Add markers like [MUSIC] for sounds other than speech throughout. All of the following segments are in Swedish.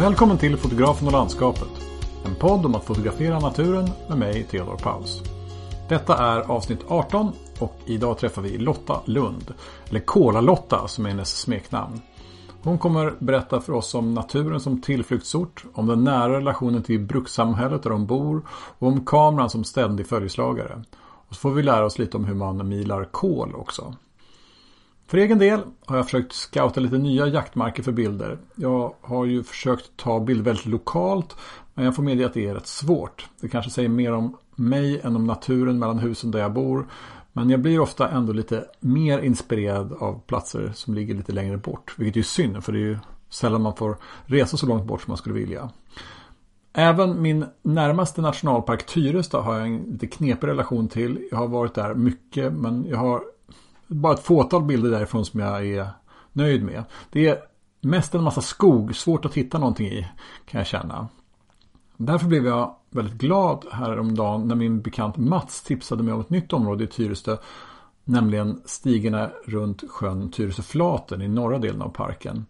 Välkommen till Fotografen och landskapet. En podd om att fotografera naturen med mig, Theodor Paus. Detta är avsnitt 18 och idag träffar vi Lotta Lund. Eller Kola-Lotta som är hennes smeknamn. Hon kommer berätta för oss om naturen som tillflyktsort, om den nära relationen till brukssamhället där de bor och om kameran som ständig följeslagare. Och så får vi lära oss lite om hur man milar kol också. För egen del har jag försökt scouta lite nya jaktmarker för bilder. Jag har ju försökt ta bilder väldigt lokalt men jag får medge att det är rätt svårt. Det kanske säger mer om mig än om naturen mellan husen där jag bor. Men jag blir ofta ändå lite mer inspirerad av platser som ligger lite längre bort. Vilket är synd för det är ju sällan man får resa så långt bort som man skulle vilja. Även min närmaste nationalpark Tyresta har jag en lite knepig relation till. Jag har varit där mycket men jag har bara ett fåtal bilder därifrån som jag är nöjd med. Det är mest en massa skog, svårt att hitta någonting i kan jag känna. Därför blev jag väldigt glad häromdagen när min bekant Mats tipsade mig om ett nytt område i Tyresö. Nämligen stigarna runt sjön Tyresöflaten i norra delen av parken.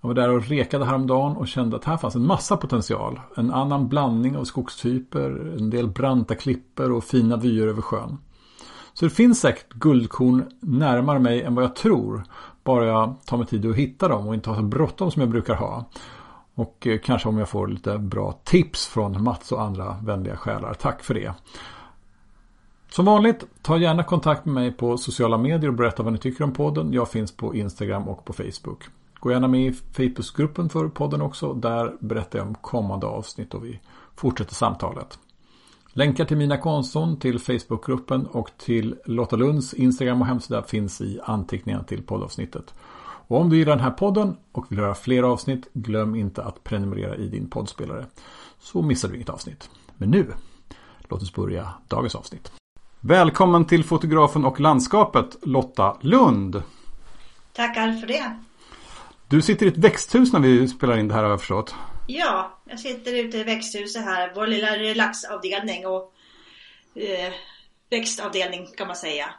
Jag var där och rekade häromdagen och kände att här fanns en massa potential. En annan blandning av skogstyper, en del branta klipper och fina vyer över sjön. Så det finns säkert guldkorn närmare mig än vad jag tror. Bara jag tar mig tid att hitta dem och inte har så bråttom som jag brukar ha. Och eh, kanske om jag får lite bra tips från Mats och andra vänliga själar. Tack för det. Som vanligt, ta gärna kontakt med mig på sociala medier och berätta vad ni tycker om podden. Jag finns på Instagram och på Facebook. Gå gärna med i Facebookgruppen för podden också. Där berättar jag om kommande avsnitt och vi fortsätter samtalet. Länkar till mina konton, till Facebookgruppen och till Lotta Lunds Instagram och hemsida finns i anteckningarna till poddavsnittet. Och om du gillar den här podden och vill höra fler avsnitt, glöm inte att prenumerera i din poddspelare. Så missar du inget avsnitt. Men nu, låt oss börja dagens avsnitt. Välkommen till fotografen och landskapet Lotta Lund. Tackar för det. Du sitter i ett växthus när vi spelar in det här har jag förstått. Ja, jag sitter ute i växthuset här, vår lilla relaxavdelning och eh, växtavdelning kan man säga.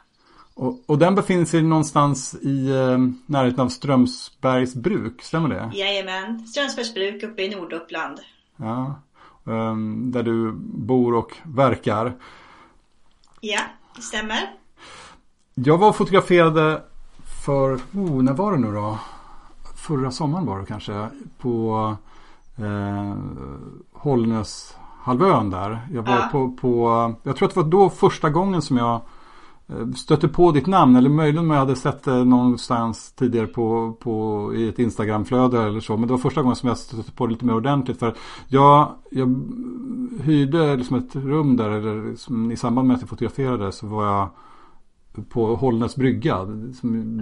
Och, och, den befinner sig någonstans i eh, närheten av Strömsbergs bruk, stämmer det? Jajamän, Strömsbergs bruk uppe i Norduppland. Ja, um, där du bor och verkar. Ja, det stämmer. Jag var och fotograferade för, oh, när var det nu då? Förra sommaren var det kanske. På eh, Hållnäshalvön där. Jag var ja. på, på, jag tror att det var då första gången som jag eh, stötte på ditt namn eller möjligen om jag hade sett det någonstans tidigare på, på, i ett Instagramflöde eller så. Men det var första gången som jag stötte på det lite mer ordentligt. För jag, jag hyrde liksom ett rum där eller liksom, i samband med att jag fotograferade så var jag på Hållnäs brygga. Ja,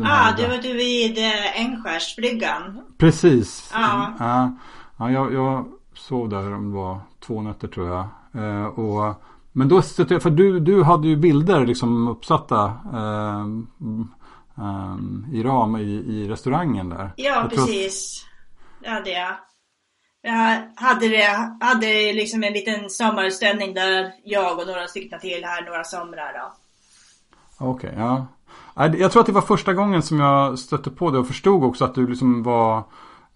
ah, du var du vid Ängskärsbryggan. Precis. Ja. ja. Ja, jag, jag sov där om det var två nätter tror jag. Eh, och, men då, för du, du hade ju bilder liksom uppsatta eh, eh, i ram i, i restaurangen där. Ja, jag precis. Att... Det hade jag. Jag hade, det, hade liksom en liten sommarställning där jag och några stycken till här några somrar då. Okej, okay, ja. Jag tror att det var första gången som jag stötte på det och förstod också att du liksom var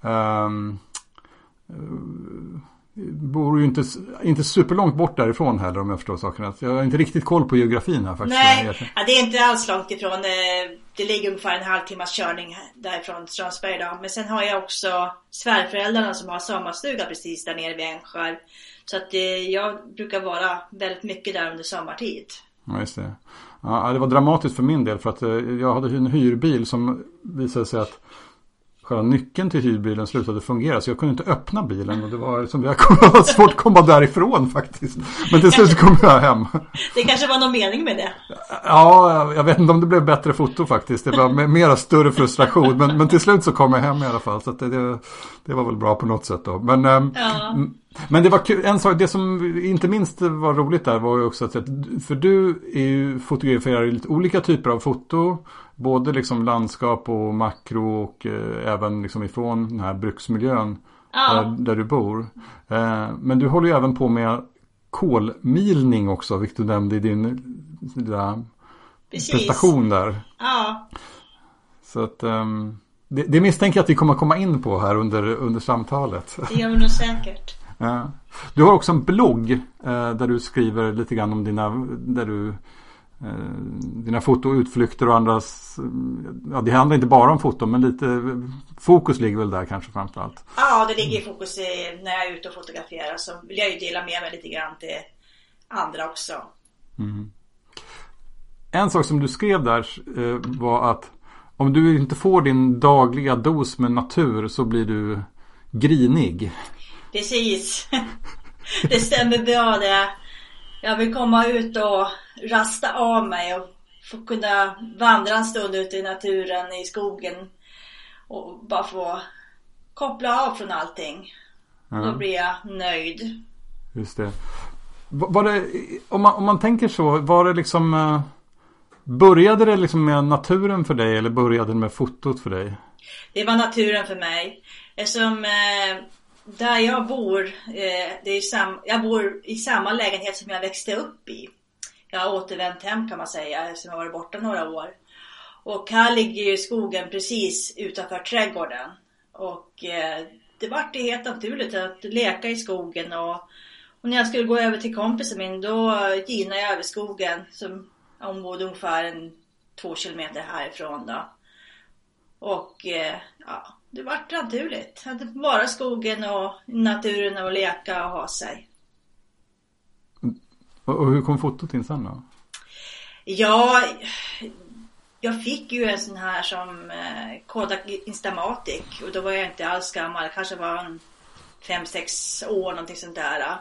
um, bor ju inte, inte superlångt bort därifrån heller om jag förstår saken Jag har inte riktigt koll på geografin här faktiskt. Nej, ja, det är inte alls långt ifrån. Eh, det ligger ungefär en halvtimmas körning därifrån Strömsberg då. Men sen har jag också svärföräldrarna som har sommarstuga precis där nere vid Ängsjör. Så att eh, jag brukar vara väldigt mycket där under sommartid. Ja, just det. Ja, det var dramatiskt för min del för att eh, jag hade en hyrbil som visade sig att själva nyckeln till hyrbilen slutade fungera så jag kunde inte öppna bilen och det var, som det var [LAUGHS] svårt att komma därifrån faktiskt. Men till slut kom jag hem. Det kanske var någon mening med det? Ja, jag vet inte om det blev bättre foto faktiskt. Det var mera större frustration. Men, men till slut så kom jag hem i alla fall. Så det, det, det, var väl bra på något sätt då. Men, ehm, ja. men det var kul. En sak, det som inte minst var roligt där var ju också att för du är ju fotograferar lite olika typer av foto. Både liksom landskap och makro och eh, även liksom ifrån den här bruksmiljön ja. där, där, du bor. Eh, men du håller ju även på med kolmilning också, vilket du nämnde i din lilla prestation där. Ja. Så att, um, Det, det misstänker jag att vi kommer komma in på här under, under samtalet. Det gör vi nog säkert. Du har också en blogg eh, där du skriver lite grann om dina, där du, eh, dina fotoutflykter och andras, ja det handlar inte bara om foto men lite fokus ligger väl där kanske framförallt. Ja, det ligger i fokus i, när jag är ute och fotograferar så vill jag ju dela med mig lite grann till andra också. Mm. En sak som du skrev där eh, var att om du inte får din dagliga dos med natur så blir du grinig. Precis. [LAUGHS] Det stämmer bra det. Jag vill komma ut och rasta av mig och få kunna vandra en stund ute i naturen, i skogen. Och bara få koppla av från allting. Ja. Då blir jag nöjd. Just det. Var det om, man, om man tänker så, var det liksom eh, Började det liksom med naturen för dig eller började det med fotot för dig? Det var naturen för mig. Eftersom eh, där jag bor, eh, det är sam, jag bor i samma lägenhet som jag växte upp i. Jag har återvänt hem kan man säga, eftersom jag varit borta några år. Och här ligger ju skogen precis utanför trädgården. Och eh, det vart ju helt naturligt att leka i skogen och, och när jag skulle gå över till kompisen min då ginade jag över skogen som hon bodde ungefär en, två kilometer härifrån då. Och eh, ja, det vart naturligt. Att vara skogen och naturen och leka och ha sig. Och hur kom fotot in sen då? Ja, jag fick ju en sån här som eh, Kodak Instamatic och då var jag inte alls gammal. kanske var en fem, sex år någonting sånt där.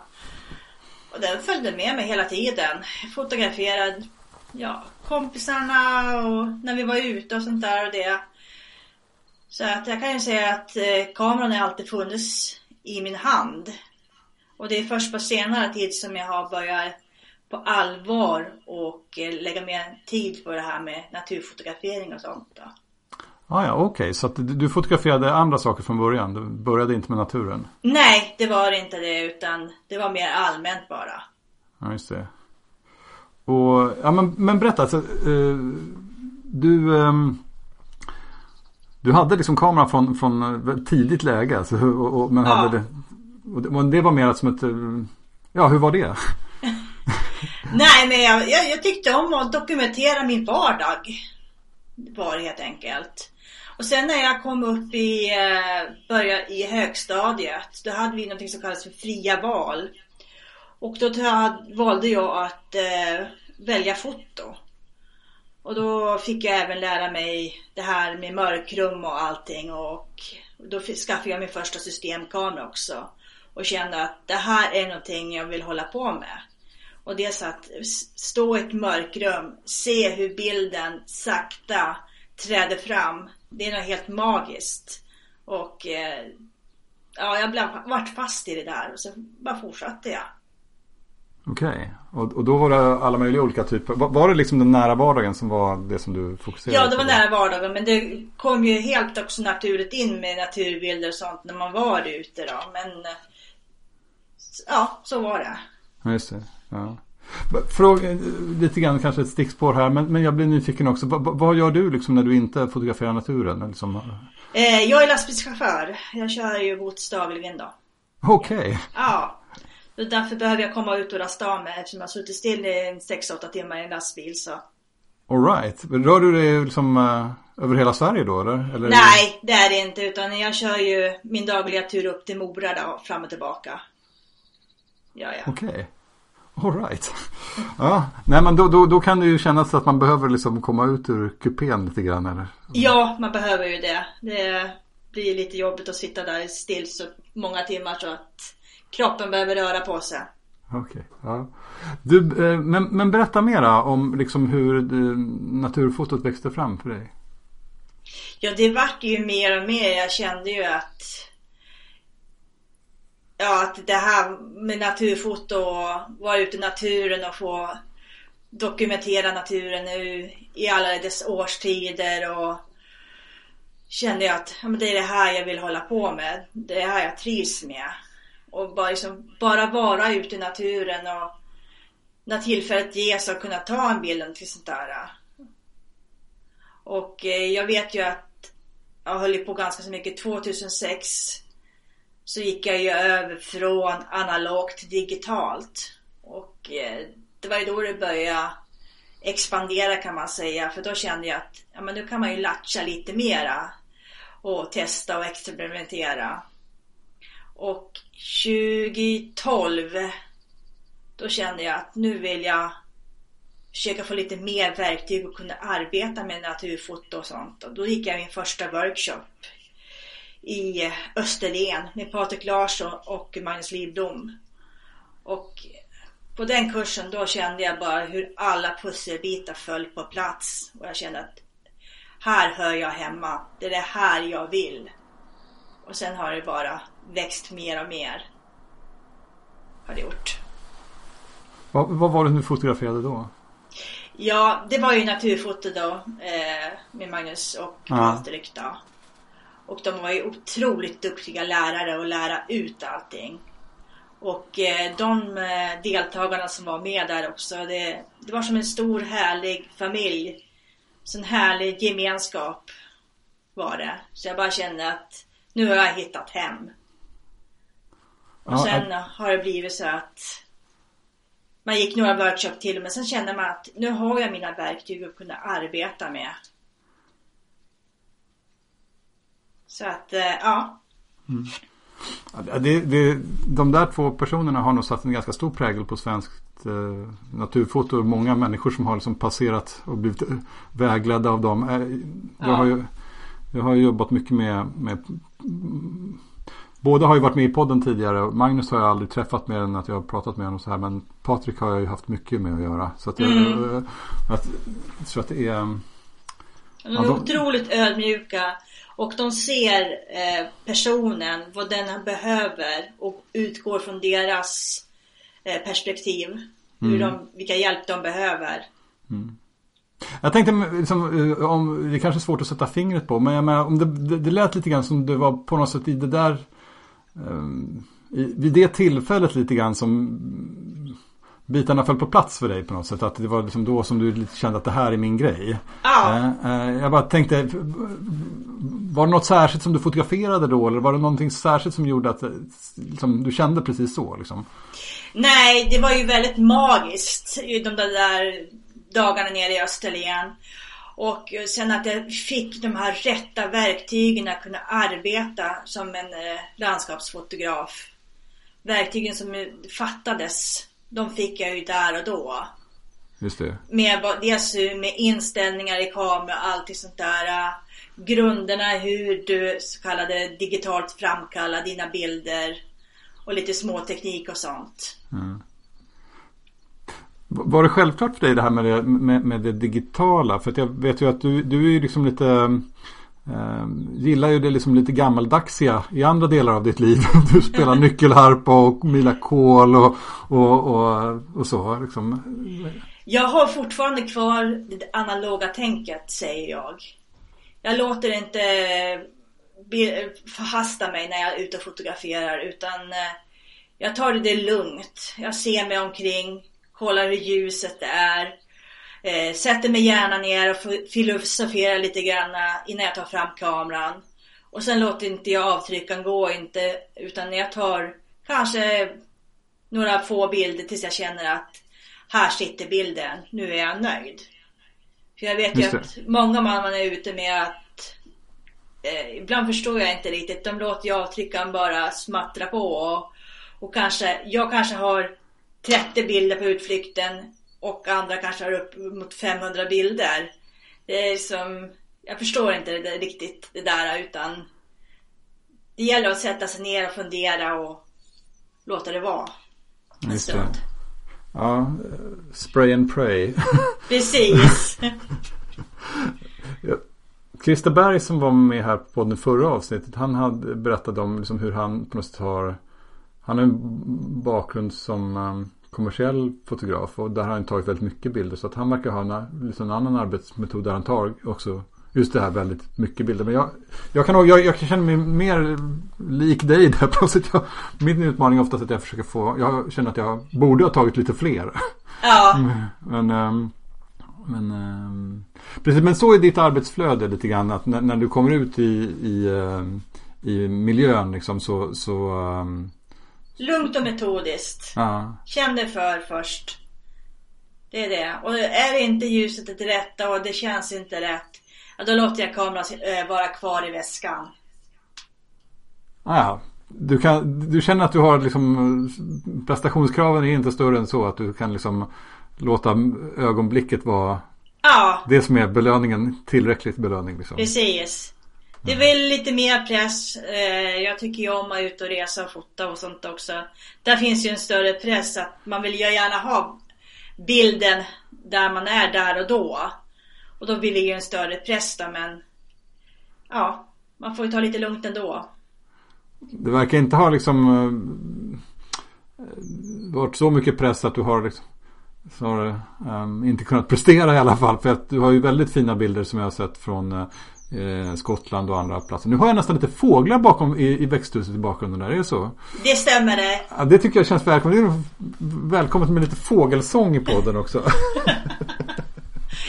Och den följde med mig hela tiden. Fotograferad ja, kompisarna och när vi var ute och sånt där och det. Så att jag kan ju säga att eh, kameran har alltid funnits i min hand. Och det är först på senare tid som jag har börjat på allvar och eh, lägga mer tid på det här med naturfotografering och sånt. Då. Ah, ja, okej. Okay. Så att du fotograferade andra saker från början? Du började inte med naturen? Nej, det var inte det utan det var mer allmänt bara. Ja, just det. Och, ja, men, men berätta. Alltså, eh, du, eh, du hade liksom kameran från, från tidigt läge. Alltså, och, och, men ja. hade det, och det var mer som ett... Eh, ja, hur var det? [LAUGHS] Nej, men jag, jag, jag, tyckte om att dokumentera min vardag. Var helt enkelt. Och sen när jag kom upp i, eh, började i högstadiet. Då hade vi något som kallas för fria val. Och då valde jag att eh, välja foto. Och då fick jag även lära mig det här med mörkrum och allting och då skaffade jag min första systemkamera också. Och kände att det här är någonting jag vill hålla på med. Och det är så att stå i ett mörkrum, se hur bilden sakta träder fram. Det är något helt magiskt. Och eh, ja, jag blev, vart fast i det där och så bara fortsatte jag. Okej och, och då var det alla möjliga olika typer. Var, var, det liksom den nära vardagen som var det som du fokuserade på? Ja, det var nära vardagen. Men det kom ju helt också naturligt in med naturbilder och sånt när man var ute då. Men ja, så var det. Ja, just det. Ja. Fråga, lite grann kanske ett stickspår här, men, men jag blir nyfiken också. V vad gör du liksom när du inte fotograferar naturen? Liksom? Eh, jag är lastbilschaufför. Jag kör ju gods dagligen då. Okej. Okay. Ja. Så därför behöver jag komma ut och rasta av mig eftersom jag har suttit still i 6-8 timmar i en lastbil så. Alright. Rör du dig liksom uh, över hela Sverige då eller? eller? Nej, det är det inte utan jag kör ju min dagliga tur upp till Mora då, fram och tillbaka. Ja, ja. Okej. Okay. Alright. Ja, nej men då, då, då kan det ju kännas att man behöver liksom komma ut ur kupén lite grann eller? Ja, man behöver ju det. Det blir lite jobbigt att sitta där still så många timmar så att kroppen behöver röra på sig. Okej, okay, ja. Du, eh, men, men berätta mera om liksom hur eh, naturfotot växte fram för dig. Ja, det vart ju mer och mer. Jag kände ju att Ja, att det här med naturfoto och vara ute i naturen och få dokumentera naturen nu i alla dess årstider och kände jag att ja, det är det här jag vill hålla på med. Det är det här jag trivs med. Och bara, liksom, bara vara ute i naturen och när tillfället ges att kunna ta en bild till sånt där. Och eh, jag vet ju att jag höll på ganska så mycket. 2006 så gick jag ju över från analogt till digitalt. Och eh, det var ju då det började expandera kan man säga. För då kände jag att ja, men nu kan man ju latcha lite mera. Och testa och experimentera. Och 2012 då kände jag att nu vill jag försöka få lite mer verktyg och kunna arbeta med naturfoto och sånt. Och då gick jag min första workshop i Österlen med Patrik Larsson och Magnus Livdom. Och på den kursen då kände jag bara hur alla pusselbitar föll på plats. Och jag kände att här hör jag hemma. Det är det här jag vill. Och sen har det bara växt mer och mer. Har det gjort. Vad, vad var det du fotograferade då? Ja, det var ju naturfoto då eh, med Magnus och Ja. Patrik då. Och de var ju otroligt duktiga lärare och lära ut allting. Och eh, de eh, deltagarna som var med där också, det, det var som en stor härlig familj. Sån härlig gemenskap var det. Så jag bara kände att nu har jag hittat hem. Och Ja, sen har det blivit så att man gick några workshop till men sen kände man att nu har jag mina verktyg att kunna arbeta med. Så att, eh, ja. Ja, Det, det, de där två personerna har nog satt en ganska stor prägel på svenskt eh, naturfoto. Många människor som har liksom passerat och blivit eh, vägledda av dem. Eh, jag, Ja. har ju, jag har jobbat mycket med, med Båda har ju varit med i podden tidigare. Magnus har jag aldrig träffat mer än att jag har pratat med honom så här. Men Patrik har jag ju haft mycket med att göra. Så att jag, Mm. eh, att, jag tror att det är... De är Ja, de- otroligt ödmjuka. Och de ser eh, personen, vad den behöver och utgår från deras eh, perspektiv. Hur de, vilka hjälp de behöver. Jag tänkte liksom, eh, om, det är kanske är svårt att sätta fingret på. Men jag menar, om det, det, det lät lite grann som det var på något sätt i det där. I, vid det tillfället lite grann som bitarna föll på plats för dig på något sätt. Att det var liksom då som du kände att det här är min grej. Ja. Eh, eh, jag bara tänkte. Var det något särskilt som du fotograferade då? Eller var det någonting särskilt som gjorde att eh, liksom, du kände precis så? Liksom? Nej, det var ju väldigt magiskt de där, där dagarna nere i Österlen. Och sen att jag fick de här rätta verktygen att kunna arbeta som en eh, landskapsfotograf. Verktygen som eh, fattades, de fick jag ju där och då. Just det. Med dels med inställningar i kamera och allting sånt där. eh, Grunderna hur du så kallade digitalt framkallar dina bilder. Och lite småteknik och sånt. Var det självklart för dig det här med det, med, med det digitala? För jag vet ju att du, du är ju liksom lite eh, Gillar ju det liksom lite gammaldaxiga i andra delar av ditt liv. [LAUGHS] Du spelar nyckelharpa och Mila Kol och, och, och, och så. Liksom. Jag har fortfarande kvar det analoga tänket, säger jag. Jag låter inte förhasta mig när jag är ute och fotograferar, utan eh, jag tar det lugnt. Jag ser mig omkring, kollar hur ljuset är, eh, sätter mig gärna ner och filosoferar lite grann innan jag tar fram kameran. Och sen låter inte jag avtrycken gå inte, utan jag tar kanske några få bilder tills jag känner att här sitter bilden, nu är jag nöjd. För jag vet ju att många man är ute med att eh, ibland förstår jag inte riktigt. De låter ju avtryckaren bara smattra på och, och kanske, jag kanske har 30 bilder på utflykten och andra kanske har upp mot 500 bilder. Det är som, jag förstår inte det riktigt det där utan det gäller att sätta sig ner och fundera och låta det vara. en Just det. stund. Ja, eh, spray and pray. [LAUGHS] Precis. Christer Berg som var med här på det förra avsnittet. Han hade berättat om liksom hur han på något sätt har Han har en bakgrund som um, kommersiell fotograf och där har han tagit väldigt mycket bilder. Så att han verkar ha en, liksom en annan arbetsmetod där han tar också just det här väldigt mycket bilder. Men jag, jag kan jag, jag känner mig mer lik dig där på sätt. Jag, min utmaning är oftast att jag försöker få, jag känner att jag borde ha tagit lite fler. ja. [LAUGHS] Men, ehm, men, ehm, Precis, men så är ditt arbetsflöde lite grann. Att när, när du kommer ut i, i, i miljön liksom så... så um... Lugnt och metodiskt. Ja. Känn dig för först. Det är det. Och är inte ljuset det rätta och det känns inte rätt. Ja, då låter jag kameran eh, vara kvar i väskan. Ja, du, kan, du känner att du har liksom prestationskraven är inte större än så att du kan liksom låta ögonblicket vara Ja, det som är belöningen, tillräckligt belöning liksom. precis. Det är väl lite mer press. Eh, Jag tycker ju om att ut och resa och fota och sånt också. Där finns ju en större press att man vill ju gärna ha bilden där man är där och då. Och då blir det ju en större press då men ja, man får ju ta lite lugnt ändå. Det verkar inte ha liksom eh, varit så mycket press att du har liksom, snarare um, inte kunnat prestera i alla fall. För att du har ju väldigt fina bilder som jag har sett från eh, Skottland och andra platser. Nu har jag nästan lite fåglar bakom i, i växthuset i bakgrunden där, är det så? Det stämmer det. Ja, det tycker jag känns välkommet. Välkommet med lite fågelsång i podden också. [LAUGHS]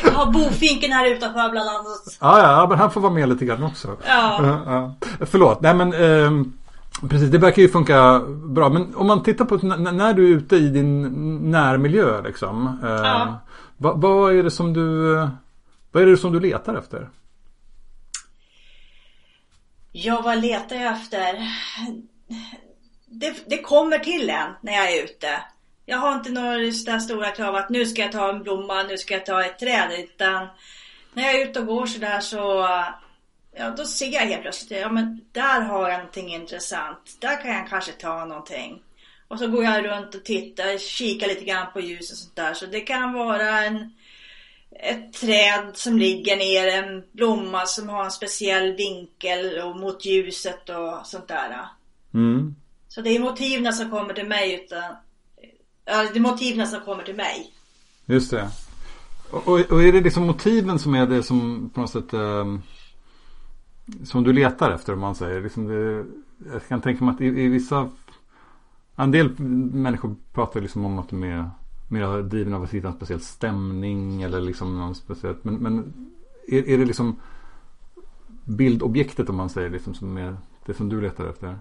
Jag har bofinken här utanför bland annat. Ja, ja, men han får vara med lite grann också. Ja. Ja, ja. Förlåt, nej men ehm, precis, det verkar ju funka bra. Men om man tittar på när du är ute i din närmiljö liksom. Eh, Ja. vad, vad är det som du vad är det som du letar efter? Ja, vad letar jag efter? Det, det kommer till en när jag är ute. Jag har inte några sådana stora krav att nu ska jag ta en blomma, nu ska jag ta ett träd. Utan när jag är ute och går sådär så Ja, då ser jag helt plötsligt, ja men där har jag någonting intressant. Där kan jag kanske ta någonting. Och så går jag runt och tittar, kikar lite grann på ljus och sånt där. Så det kan vara en, ett träd som ligger ner, en blomma som har en speciell vinkel och mot ljuset och sånt där. Mm. Så det är motiven som kommer till mig utan... Ja, det är motiven som kommer till mig. Just det. Och, och, är det liksom motiven som är det som på något sätt ehm, som du letar efter om man säger? Liksom det, jag kan tänka mig att i, i vissa en del människor pratar liksom om att de är mer driven av att hitta en speciell stämning eller liksom någon speciellt. Men, men är, är det liksom bildobjektet om man säger liksom som är det som du letar efter?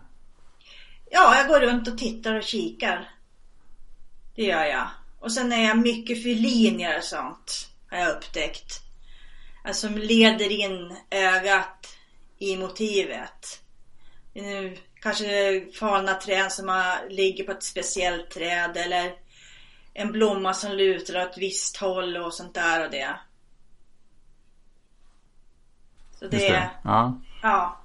Ja, jag går runt och tittar och kikar. Det gör jag. Och sen är jag mycket för linjer och sånt. Har jag upptäckt. Alltså som leder in ögat i motivet. Nu, kanske falna träd som har, ligger på ett speciellt träd eller en blomma som lutar åt ett visst håll och sånt där och det. Så det, Just det. Ja. ja.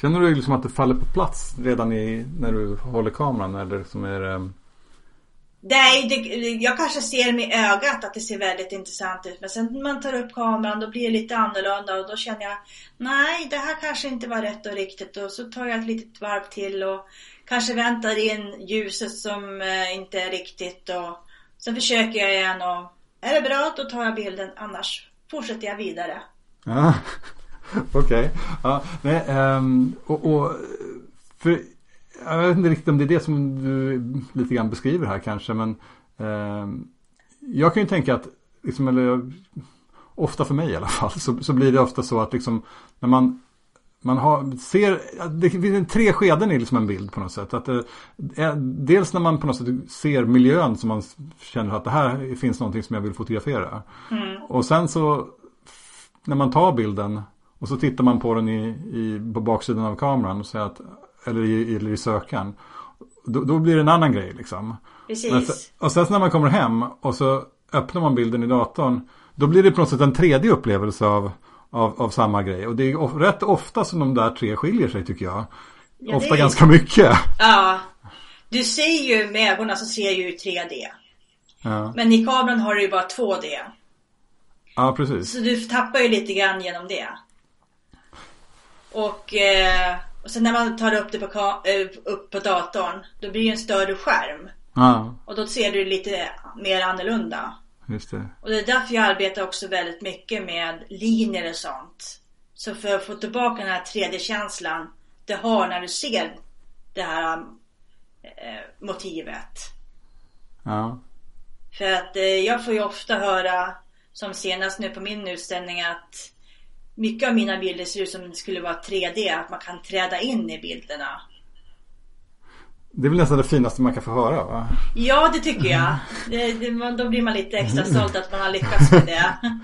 Känner du liksom att det faller på plats redan i, när du håller kameran eller som är det... Nej, det, jag kanske ser med ögat att det ser väldigt intressant ut. Men sen när man tar upp kameran då blir det lite annorlunda och då känner jag Nej, det här kanske inte var rätt och riktigt. Och så tar jag ett litet varv till och kanske väntar in ljuset som eh, inte är riktigt. Och sen försöker jag igen och är det bra då tar jag bilden. Annars fortsätter jag vidare. Ja, [LAUGHS] okej. Ja, nej, um, och, och för jag vet inte riktigt om det är det som du lite grann beskriver här kanske. Men um, jag kan ju tänka att, liksom, eller ofta för mig i alla fall, så, så blir det ofta så att liksom när man man har, ser, det finns tre skeden i liksom en bild på något sätt. Att det, är- dels när man på något sätt ser miljön som man känner att det här finns någonting som jag vill fotografera. Och sen så när man tar bilden och så tittar man på den i, i, på baksidan av kameran och säger att, eller i, eller i sökaren. Då, då blir det en annan grej liksom. Men Precis. sen, och sen när man kommer hem och så öppnar man bilden i datorn. Då blir det på något sätt en tredje upplevelse av, av, av samma grej. Och det är of, rätt ofta som de där tre skiljer sig tycker jag. Ja, ofta är- ganska mycket. Ja. Du ser ju med ögonen så ser ju i 3D. Ja, Men i kameran har du ju bara 2D. ja precis. Så du tappar ju lite grann genom det. Och, eh, och sen när man tar upp det på, eh, upp på datorn, då blir det en större skärm. Ja, Och då ser du lite mer annorlunda. Just det. Och det är därför jag arbetar också väldigt mycket med linjer och sånt. Så för att få tillbaka den här 3D-känslan det har när du ser det här eh, motivet. Ja, För att eh, jag får ju ofta höra som senast nu på min utställning att mycket av mina bilder ser ut som det skulle vara 3D. Att man kan träda in i bilderna. Det är väl nästan det finaste man kan få höra va? Ja, det tycker jag. Det, det, då blir man lite extra stolt att man har lyckats med det. [LAUGHS]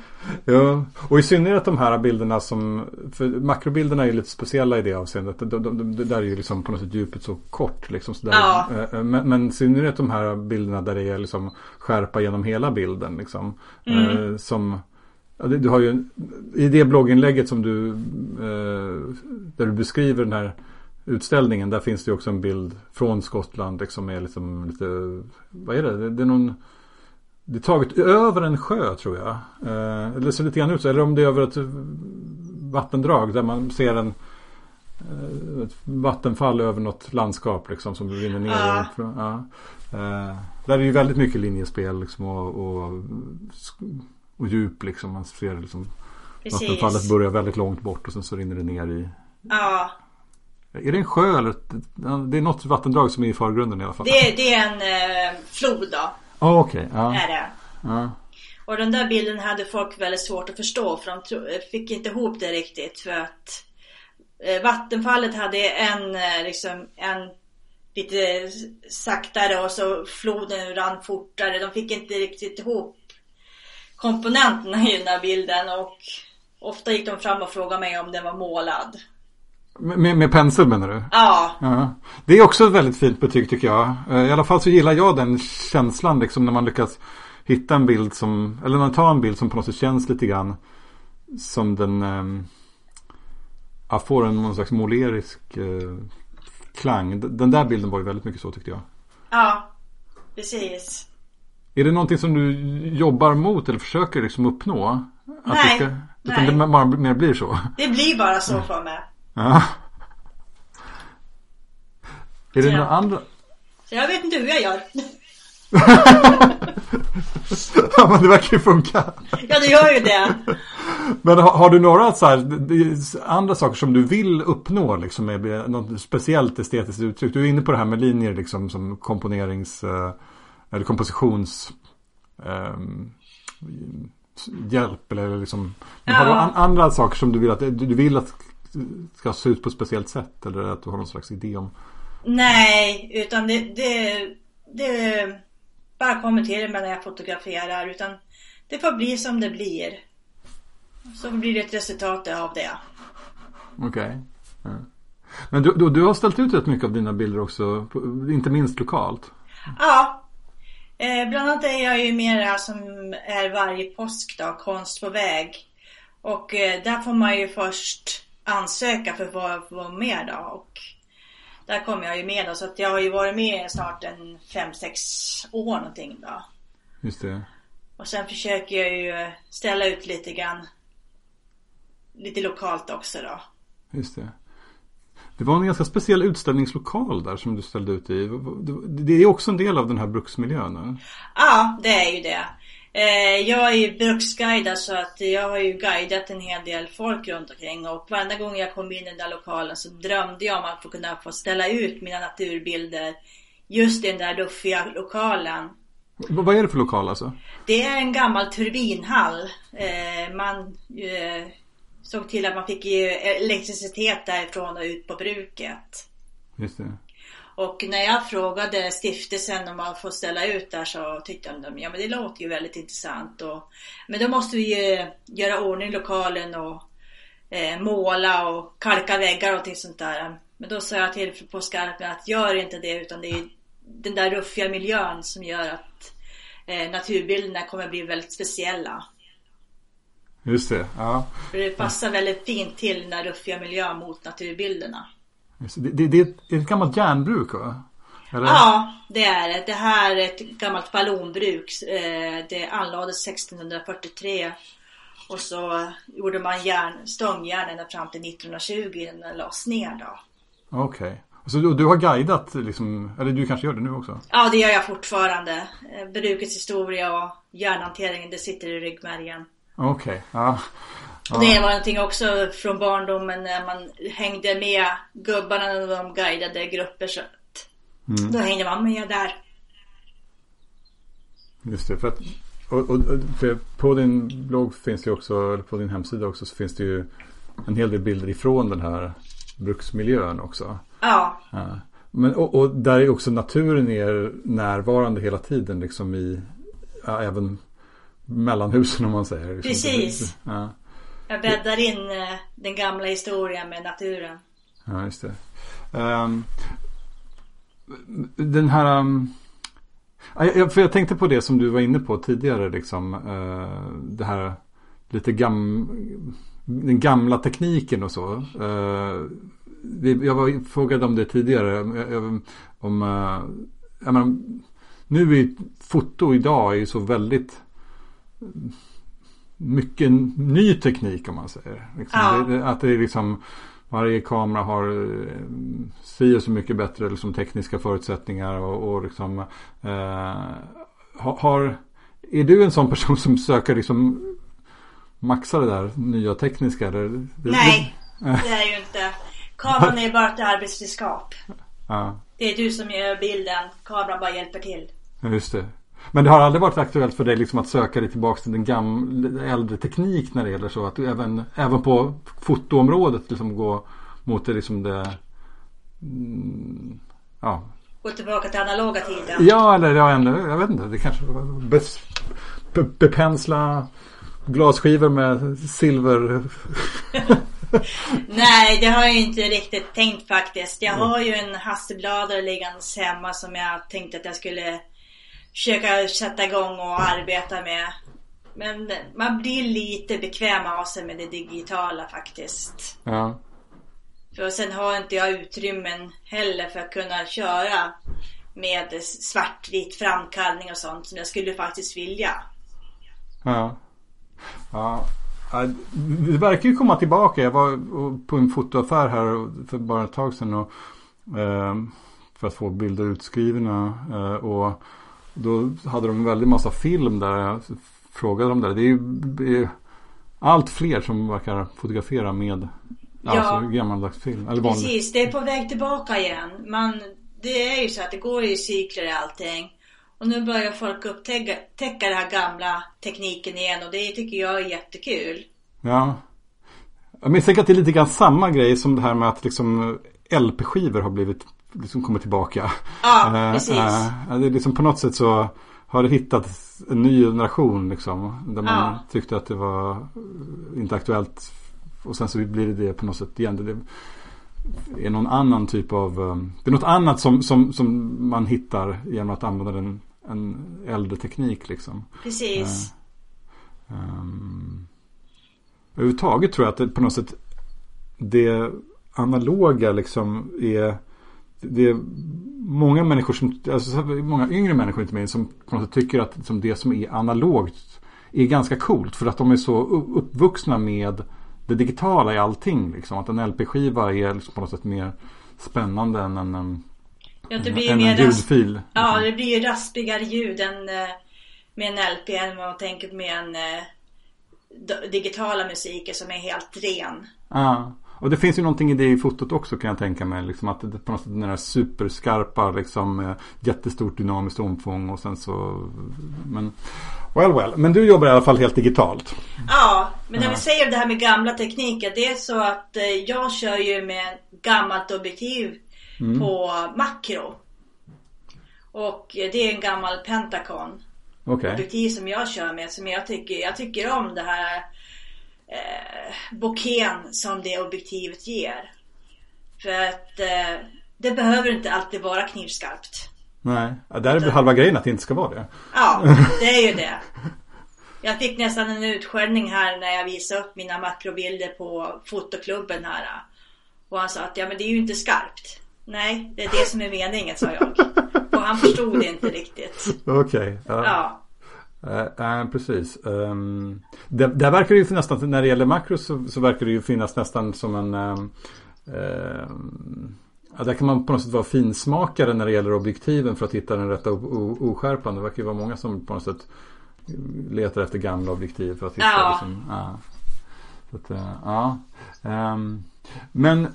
Ja, och i synnerhet de här bilderna som, för makrobilderna är ju lite speciella i det avseendet. De, de, de, där är ju liksom på något sätt djupet så kort. Liksom, så Ja. Eh, Men, men i synnerhet de här bilderna där det är liksom skärpa genom hela bilden. Liksom, eh, som, ja, det- du har ju, I det blogginlägget som du, eh, där du beskriver den här utställningen. Där finns det också en bild från Skottland. Liksom, med liksom lite, vad är det? Det, det är någon det är taget över en sjö tror jag. Eh, eller ser lite grann ut så. Eller om det är över ett vattendrag där man ser en eh, ett vattenfall över något landskap liksom som rinner ner. Ja. Ja. Eh, där är ju väldigt mycket linjespel liksom och, och, och djup liksom. Man ser liksom vattenfallet Precis. börjar väldigt långt bort och sen så rinner det ner i Ja, Är det en sjö eller det är något vattendrag som är i förgrunden i alla fall? det, det är en eh, flod då. Ja okej. Ja. Är det. Ja. Och den där bilden hade folk väldigt svårt att förstå för de tro, fick inte ihop det riktigt för att eh, vattenfallet hade en eh, liksom en lite saktare och så floden rann fortare. De fick inte riktigt ihop komponenterna i den här bilden och ofta gick de fram och frågade mig om den var målad. Med, med pensel menar du? Ja, Ja. Det är också ett väldigt fint betyg tycker jag. Eh, I alla fall så gillar jag den känslan liksom när man lyckas hitta en bild som, eller när man tar en bild som på något sätt känns lite grann som den ja, får en någon slags målerisk eh, klang. Den där bilden var ju väldigt mycket så tyckte jag. ja, precis. Är det någonting som du jobbar mot eller försöker liksom uppnå? Att Nej, det utan nej. det bara mer blir så? Det blir bara så för mig. Ja. Är det Ja. några andra? Jag vet inte hur jag gör. [LAUGHS] Ja men det verkar ju funka. Ja, det gör ju det. Men har, har du några så här, andra saker som du vill uppnå liksom med något speciellt estetiskt uttryck? Du är inne på det här med linjer liksom som komponerings eh, eller kompositions ehm, hjälp eller liksom. Men Har du Ja. an, andra saker som du vill att du vill att ska se ut på ett speciellt sätt eller att du har någon slags idé om? Nej, utan det, det, det bara kommer till mig när jag fotograferar. Utan det får bli som det blir. Så blir det ett resultat av det. Okej. Ja. Men du, du, du har ställt ut rätt mycket av dina bilder också, inte minst lokalt. Ja. Eh, bland annat är jag ju mera som är varje påsk då, konst på väg. Och eh, där får man ju först ansöka för att få vara med då. Och där kommer jag ju med då. Så att jag har ju varit med snart en 5-6 år någonting då. Just det. Och sen försöker jag ju ställa ut lite grann. Lite lokalt också då. Just det. Det var en ganska speciell utställningslokal där som du ställde ut i. Det är också en del av den här bruksmiljön. Ja, det är ju det. Eh, Jag är ju bruksguidad så att jag har ju guidat en hel del folk runt omkring och varenda gång jag kom in i den där lokalen så drömde jag om att få kunna få ställa ut mina naturbilder just i den där ruffiga lokalen. Vad är det för lokal alltså? Det är en gammal turbinhall. Eh, Man eh, såg till att man fick elektricitet därifrån och ut på bruket. Just det. Och när jag frågade stiftelsen om man får ställa ut där så tyckte de ja men det låter ju väldigt intressant. Och, men då måste vi ju göra ordning lokalen och eh, måla och kalka väggar och till sånt där. Men då sa jag till på skarpen att gör inte det utan det är den där ruffiga miljön som gör att eh, naturbilderna kommer bli väldigt speciella. Just det. Ja. För det passar väldigt fint till den där ruffiga miljön mot naturbilderna. Det. Det, det är ett, gammalt järnbruk va? Eller? Ja, det är det. Det här är ett gammalt vallonbruk. Eh, Det anlades 1643. Och så gjorde man järn, stångjärn ända fram till 1920 när den lades ner då. Okej. Så du, du har guidat liksom, eller du kanske gör det nu också? Ja, det gör jag fortfarande. Eh, Brukets historia och järnhanteringen, det sitter i ryggmärgen. Okej. Ja. Och det var någonting också från barndomen när man hängde med gubbarna när de guidade grupper. Så att Då hängde man med där. Just det. För att, och, och, för på din blogg finns det också, eller på din hemsida också, så finns det ju en hel del bilder ifrån den här bruksmiljön också. Ja. ja. Men, och, och, där är också naturen är närvarande hela tiden liksom i, ja, även mellan husen om man säger. Liksom. Precis. Ja. Jag bäddar in eh, den gamla historien med naturen. Ja, just det. Um, den här... Um, för jag tänkte på det som du var inne på tidigare. Liksom, uh, det här lite gam, den gamla tekniken och så. Uh, jag var frågade om det tidigare. Om, uh, jag menar, nu är foto idag är ju så väldigt mycket ny teknik om man säger. Liksom, ja. det, att det är liksom varje kamera har eh, si och så mycket bättre liksom, tekniska förutsättningar och, och liksom eh, har, är du en sån person som söker liksom maxa det där nya tekniska? Eller? Nej, det är jag ju inte. Kameran är bara ett arbetsredskap. Ja. Det är du som gör bilden. Kameran bara hjälper till. Just det. Men det har aldrig varit aktuellt för dig liksom att söka dig tillbaka till den gamla, äldre teknik när det gäller så att du även, även på fotoområdet liksom gå mot det liksom det mm, ja. Gå tillbaka till analoga tiden. Ja eller ja, ännu, jag vet inte. Det kanske be, be, bepensla glasskivor med silver. [LAUGHS] Nej, det har jag inte riktigt tänkt faktiskt. Jag har ju en hasselbladare liggandes hemma som jag tänkte att jag skulle försöka sätta igång och arbeta med. Men man blir lite bekväm av sig med det digitala faktiskt. Ja. För sen har inte jag utrymmen heller för att kunna köra med svartvit framkallning och sånt som jag skulle faktiskt vilja. Ja. Ja. Det verkar ju komma tillbaka. Jag var på en fotoaffär här för bara ett tag sedan. Och, eh, för att få bilder utskrivna. Eh, och då hade de en väldig massa film där. Jag frågade dem där. Det är ju allt fler som verkar fotografera med ja. alltså, gammaldags film. Eller Precis, det är på väg tillbaka igen. Man, det är ju så att det går i cykler i allting. Och nu börjar folk upptäcka den här gamla tekniken igen och det tycker jag är jättekul. Ja. Jag misstänker att det är lite grann samma grej som det här med att liksom LP-skivor har blivit liksom kommit tillbaka. Ja, eh, precis. Äh, det är liksom på något sätt så har det hittat en ny generation liksom. Där man ja. tyckte att det var inte aktuellt. Och sen så blir det det på något sätt igen. Det är någon annan typ av Det är något annat som, som, som man hittar genom att använda en, en äldre teknik liksom. Precis. Uh, um, överhuvudtaget tror jag att det på något sätt det analoga liksom är det är många människor som, alltså många yngre människor inte minst som på något sätt tycker att liksom det som är analogt är ganska coolt för att de är så uppvuxna med det digitala i allting. Liksom. Att en LP-skiva är liksom på något sätt mer spännande än en, en, ja, det blir en, mer en ljudfil. Ja, det blir ju raspigare ljud än eh, med en LP än vad man tänker med en eh, digitala musiken som är helt ren. Ja. Och det finns ju någonting i det i fotot också kan jag tänka mig. Liksom att det på något sätt den där superskarpa liksom jättestort dynamiskt omfång och sen så Men Well well, men du jobbar i alla fall helt digitalt. Ja, men när vi säger det här med gamla tekniker. Det är så att eh, jag kör ju med gammalt objektiv mm. på makro. Och det är en gammal Pentacon. Okay. Objektiv som jag kör med som jag tycker, jag tycker om det här eh, bokén som det objektivet ger. För att eh, det behöver inte alltid vara knivskarpt. Nej, där är väl halva grejen att det inte ska vara det. Ja, [LAUGHS] det är ju det. Jag fick nästan en utskällning här när jag visade upp mina makrobilder på fotoklubben här. Och han sa att ja men det är ju inte skarpt. Nej, det är det som är meningen sa jag. Och han förstod det inte riktigt. [LAUGHS] Okej. Okay, ja. ja. Nej, uh, precis. Um, det, där verkar det ju nästan, när det gäller makros så, så, verkar det ju finnas nästan som en um, um, ja, Där kan man på något sätt vara finsmakare när det gäller objektiven för att hitta den rätta oskärpan. Det verkar ju vara många som på något sätt letar efter gamla objektiv för att hitta ja. Liksom. Så att, uh, ja. men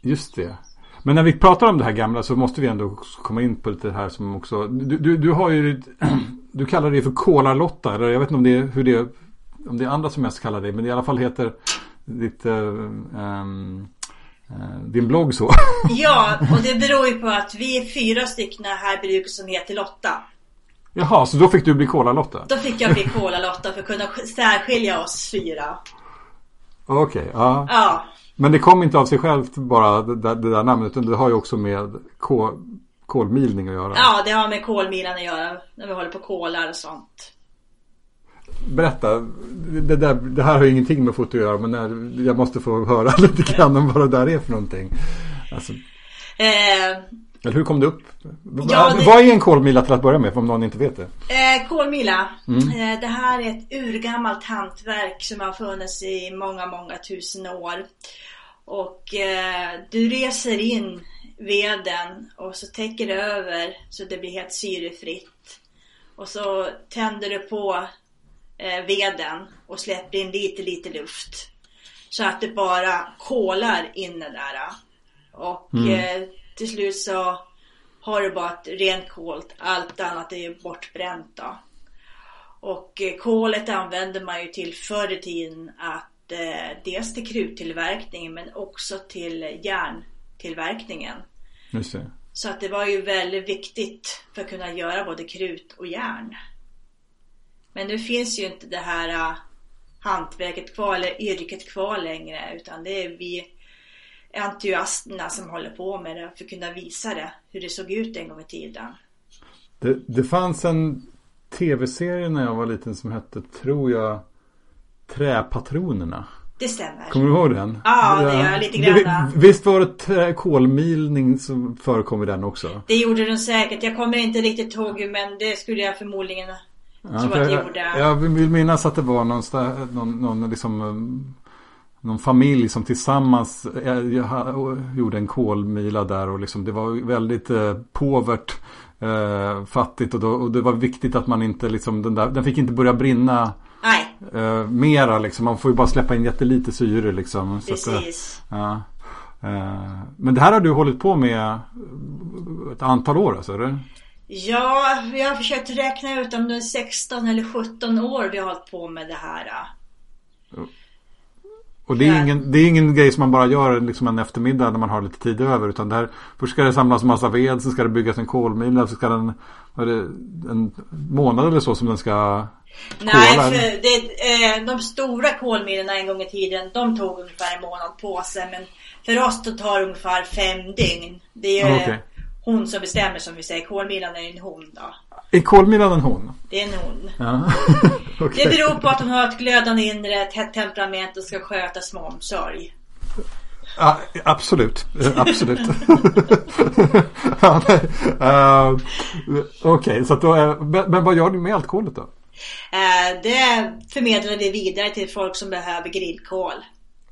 just det. Men när vi pratar om det här gamla så måste vi ändå komma in på lite här som också Du, du, du har ju [CLEARS THROAT] du kallar det för Kola-Lotta. Eller jag vet inte om det är, hur det är, om det är andra som mest kallar det. Men det i alla fall heter ditt, um, din blogg så. [LAUGHS] Ja, och det beror ju på att vi är fyra stycken här i bruket som heter Lotta. Jaha, så då fick du bli Kola-Lotta? Då fick jag bli Kola-Lotta för att kunna särskilja oss fyra. Okej, okay, ja. Ja. Men det kom inte av sig självt bara det där, det där namnet utan det har ju också med kol, kolmilning att göra. Ja, det har med kolmilan att göra. När vi håller på kolar och sånt. Berätta, det, där, det här har ju ingenting med foto att göra men när, jag måste få höra [LAUGHS] lite grann om vad det där är för någonting. Alltså, Eh, eller hur kom det upp? Ja, det- Vad är en kolmila till att börja med om någon inte vet det? Eh, kolmila. Eh, det här är ett urgammalt hantverk som har funnits i många, många tusen år. Och eh, du reser in veden och så täcker du över så det blir helt syrefritt. Och så tänder du på eh, veden och släpper in lite, lite luft. Så att det bara kolar inne där. Och eh, till slut så har du bara ett rent kol. Allt annat är ju bortbränt då. Och eh, kolet använder man ju till förr i tiden att dels till kruttillverkning men också till järntillverkningen. Just det. Så att det var ju väldigt viktigt för att kunna göra både krut och järn. Men nu finns ju inte det här uh, hantverket kvar eller yrket kvar längre utan det är vi entusiasterna som håller på med det för att kunna visa det hur det såg ut en gång i tiden. Det, det fanns en tv-serie när jag var liten som hette, tror jag, Träpatronerna. Det stämmer. Kommer du ihåg den? Ja, det gör jag lite grann. Det- Visst var det trä- kolmilning som förekom i den också? Det gjorde den säkert. Jag kommer inte riktigt ihåg men det skulle jag förmodligen Ja, tro för att det jag, gjorde. jag vill minnas att det var någon, någon, någon, liksom, um, någon familj som tillsammans eh, gjorde en kolmila där och liksom, det var väldigt eh, påvert, eh, fattigt och, då, och det var viktigt att man inte liksom, den, där, den fick inte börja brinna Nej, eh, mera liksom. Man får ju bara släppa in jättelite syre liksom. Att, eh, precis. ja. Eh, Men det här har du hållit på med ett antal år alltså, eller? Ja, vi har försökt räkna ut om det är 16 eller 17 år vi har hållit på med det här. Och det är, Ja. ingen, det är ingen grej som man bara gör liksom en eftermiddag när man har lite tid över. Utan det här, först ska det samlas massa ved, sen ska det byggas en kolmila, så ska den, det, en månad eller så som den ska Nej, kola. för det, eh, de stora kolmilerna en gång i tiden, de tog ungefär en månad på sig. Men för oss då tar det ungefär fem dygn. Det är ju Ah, okej. hon som bestämmer som vi säger. Kolmilan är en hon då. Är kolmilan en hon? Det är en hon. Ja. [LAUGHS] Okej. Det beror på att hon har ett glödande inre, ett hett temperament och ska skötas med omsorg. Ja, absolut. Absolut. [LAUGHS] ja. Eh, Okej, är, men, men vad gör du med allt kolet då? Eh, det förmedlar vi vidare till folk som behöver grillkol.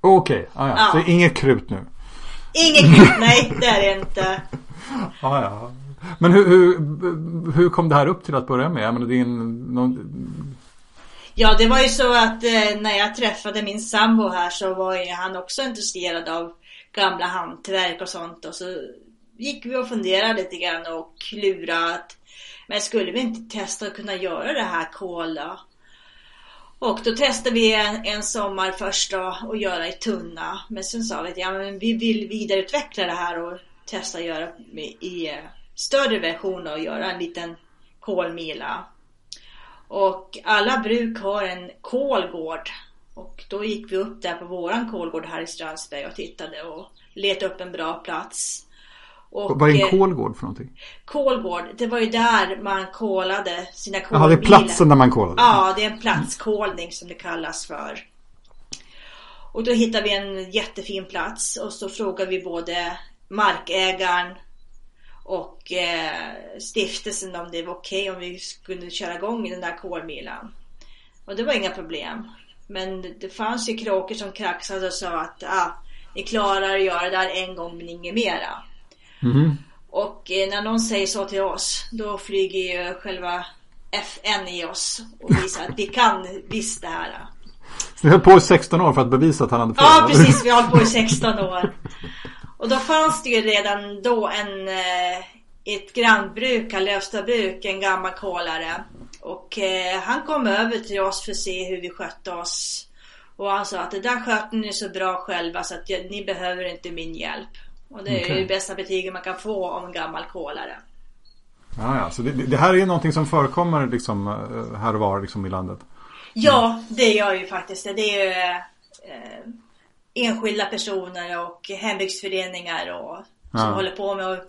Okej, ah, ja. Ja. så inget krut nu. Ingen krut, nej det är det inte. Ah, [LAUGHS] ja. Men hur, hur, hur kom det här upp till att börja med? Jag menar, din, någon, Ja, det var ju så att eh, när jag träffade min sambo här så var ju han också intresserad av gamla hantverk och sånt. Och så gick vi och funderade lite grann och klurade att men skulle vi inte testa att kunna göra det här kol då? Och då testade vi en, en sommar först då och göra i tunna. Men sen sa vi att ja, men vi vill vidareutveckla det här och testa att göra i, i större version och göra en liten kolmila. Och alla bruk har en kolgård. Och då gick vi upp där på våran kolgård här i Strömsberg och tittade och letade upp en bra plats. Och, vad är en eh, kolgård för någonting? kolgård, det var ju där man kolade sina Jaha, kolbilar. det är platsen där man kolade? Ja, det är en platskolning som det kallas för. Och då hittade vi en jättefin plats och så frågade vi både markägaren och eh, stiftelsen om det var okej om vi skulle köra igång den där kolmilan. Och det var inga problem. Men det- fanns ju kråkor som kraxade och sa att ah, ni klarar att göra det där en gång men inget mera. Mhm. Och eh, när någon säger så till oss, då flyger ju själva FN i oss och visar att vi kan visst det här. Så ni höll på i 16 år för att bevisa att han hade fel? Ja, precis. Vi har hållit på i 16 år. Och då fanns det ju redan då en, eh, ett grannbruk, Lövstabruk, en gammal kolare. Och eh, han kom över till oss för att se hur vi skötte oss. Och han sa att det där sköter ni så bra själva så att jag, ni behöver inte min hjälp. Och det är Okej. ju det bästa betyget man kan få om en gammal kolare. Ja, ja. Så det, det här är någonting som förekommer liksom eh, här och var liksom i landet. Ja, det gör ju faktiskt det. Det är ju eh, enskilda personer och hembygdsföreningar och, som Ja. håller på med,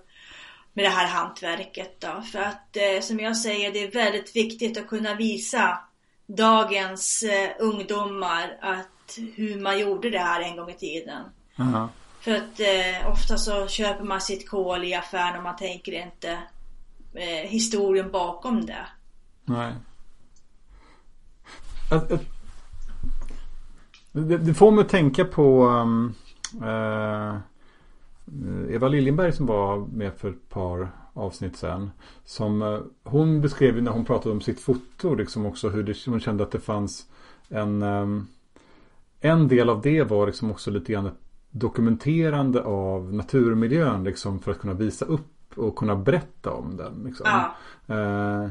med det här hantverket. Då. För att eh, som jag säger, det är väldigt viktigt att kunna visa dagens eh, ungdomar att hur man gjorde det här en gång i tiden. Ja. För att eh, ofta så köper man sitt kol i affären och man tänker inte eh, historien bakom det. Nej. Att- att- Det, det får mig att tänka på um, eh, Eva Liljenberg som var med för ett par avsnitt sen. Som, eh, hon beskrev när hon pratade om sitt foto liksom också hur det, hon kände att det fanns en ehm, En del av det var liksom också lite grann ett dokumenterande av naturmiljön liksom för att kunna visa upp och kunna berätta om den. Liksom. Ja. Ja,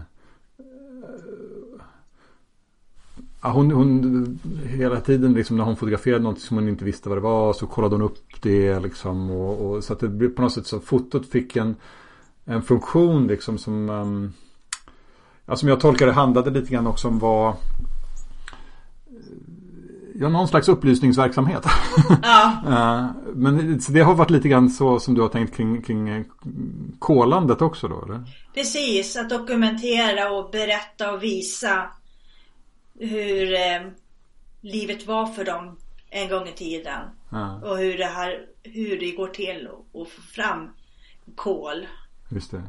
hon, hon hela tiden liksom när hon fotograferade något som hon inte visste vad det var så kollade hon upp det liksom och, och så att det blev på något sätt så fotot fick en, en funktion liksom som um, ja, som jag tolkar det handlade lite grann också om vad Ja, någon slags upplysningsverksamhet. Ja, [LAUGHS] Eh, Men det har varit lite grann så som du har tänkt kring, kring eh, kolandet också då, eller? precis. Att dokumentera och berätta och visa hur eh, livet var för dem en gång i tiden. Ja, Och hur det, här, hur det går till att få fram kol. just det.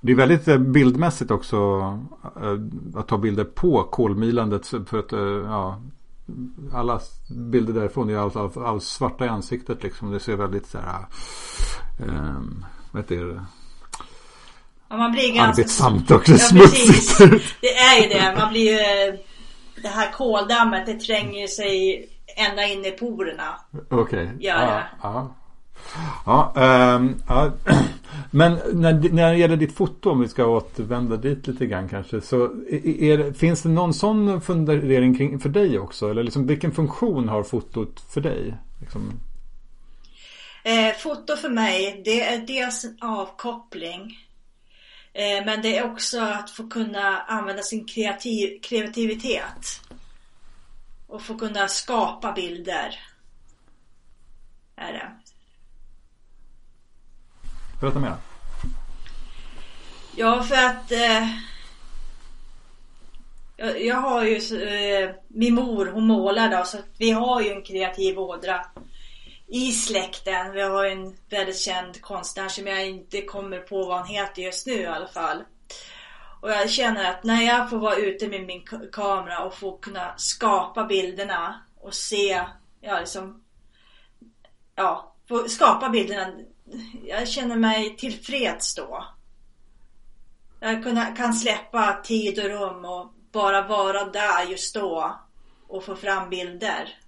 Det är väldigt eh, bildmässigt också eh, att ta bilder på kolmilandet för att eh, ja, alla bilder därifrån är allt, allt, allt svarta i ansiktet liksom. Det ser väldigt så här eh, vad heter det? Ja, man blir ganska... Arbetsamt också, Ja, precis. smutsigt. Det är ju det. Man blir ju... Det här koldammet, det tränger sig ända in i porerna. Okej. Gör ja, det. ja. Ja, ehm, ja. [CLEARS THROAT] Men när, när det gäller ditt foto, om vi ska återvända dit lite grann kanske. Så är, finns det någon sån fundering kring, för dig också? Eller liksom, vilken funktion har fotot för dig? Liksom, Eh, foto för mig, det är dels en avkoppling. Eh, men det är också att få kunna använda sin kreativ, kreativitet. Och få kunna skapa bilder. Är det. berätta mer. Ja, för att eh, jag, jag har ju eh, min mor, hon målar då, så att vi har ju en kreativ ådra i släkten. Vi har en väldigt känd konstnär som jag inte kommer på vad han heter just nu i alla fall. Och jag känner att när jag får vara ute med min kamera och få kunna skapa bilderna och se, ja liksom, ja, få skapa bilderna. Jag känner mig tillfreds då. Jag kan släppa tid och rum och bara vara där just då och få fram bilder.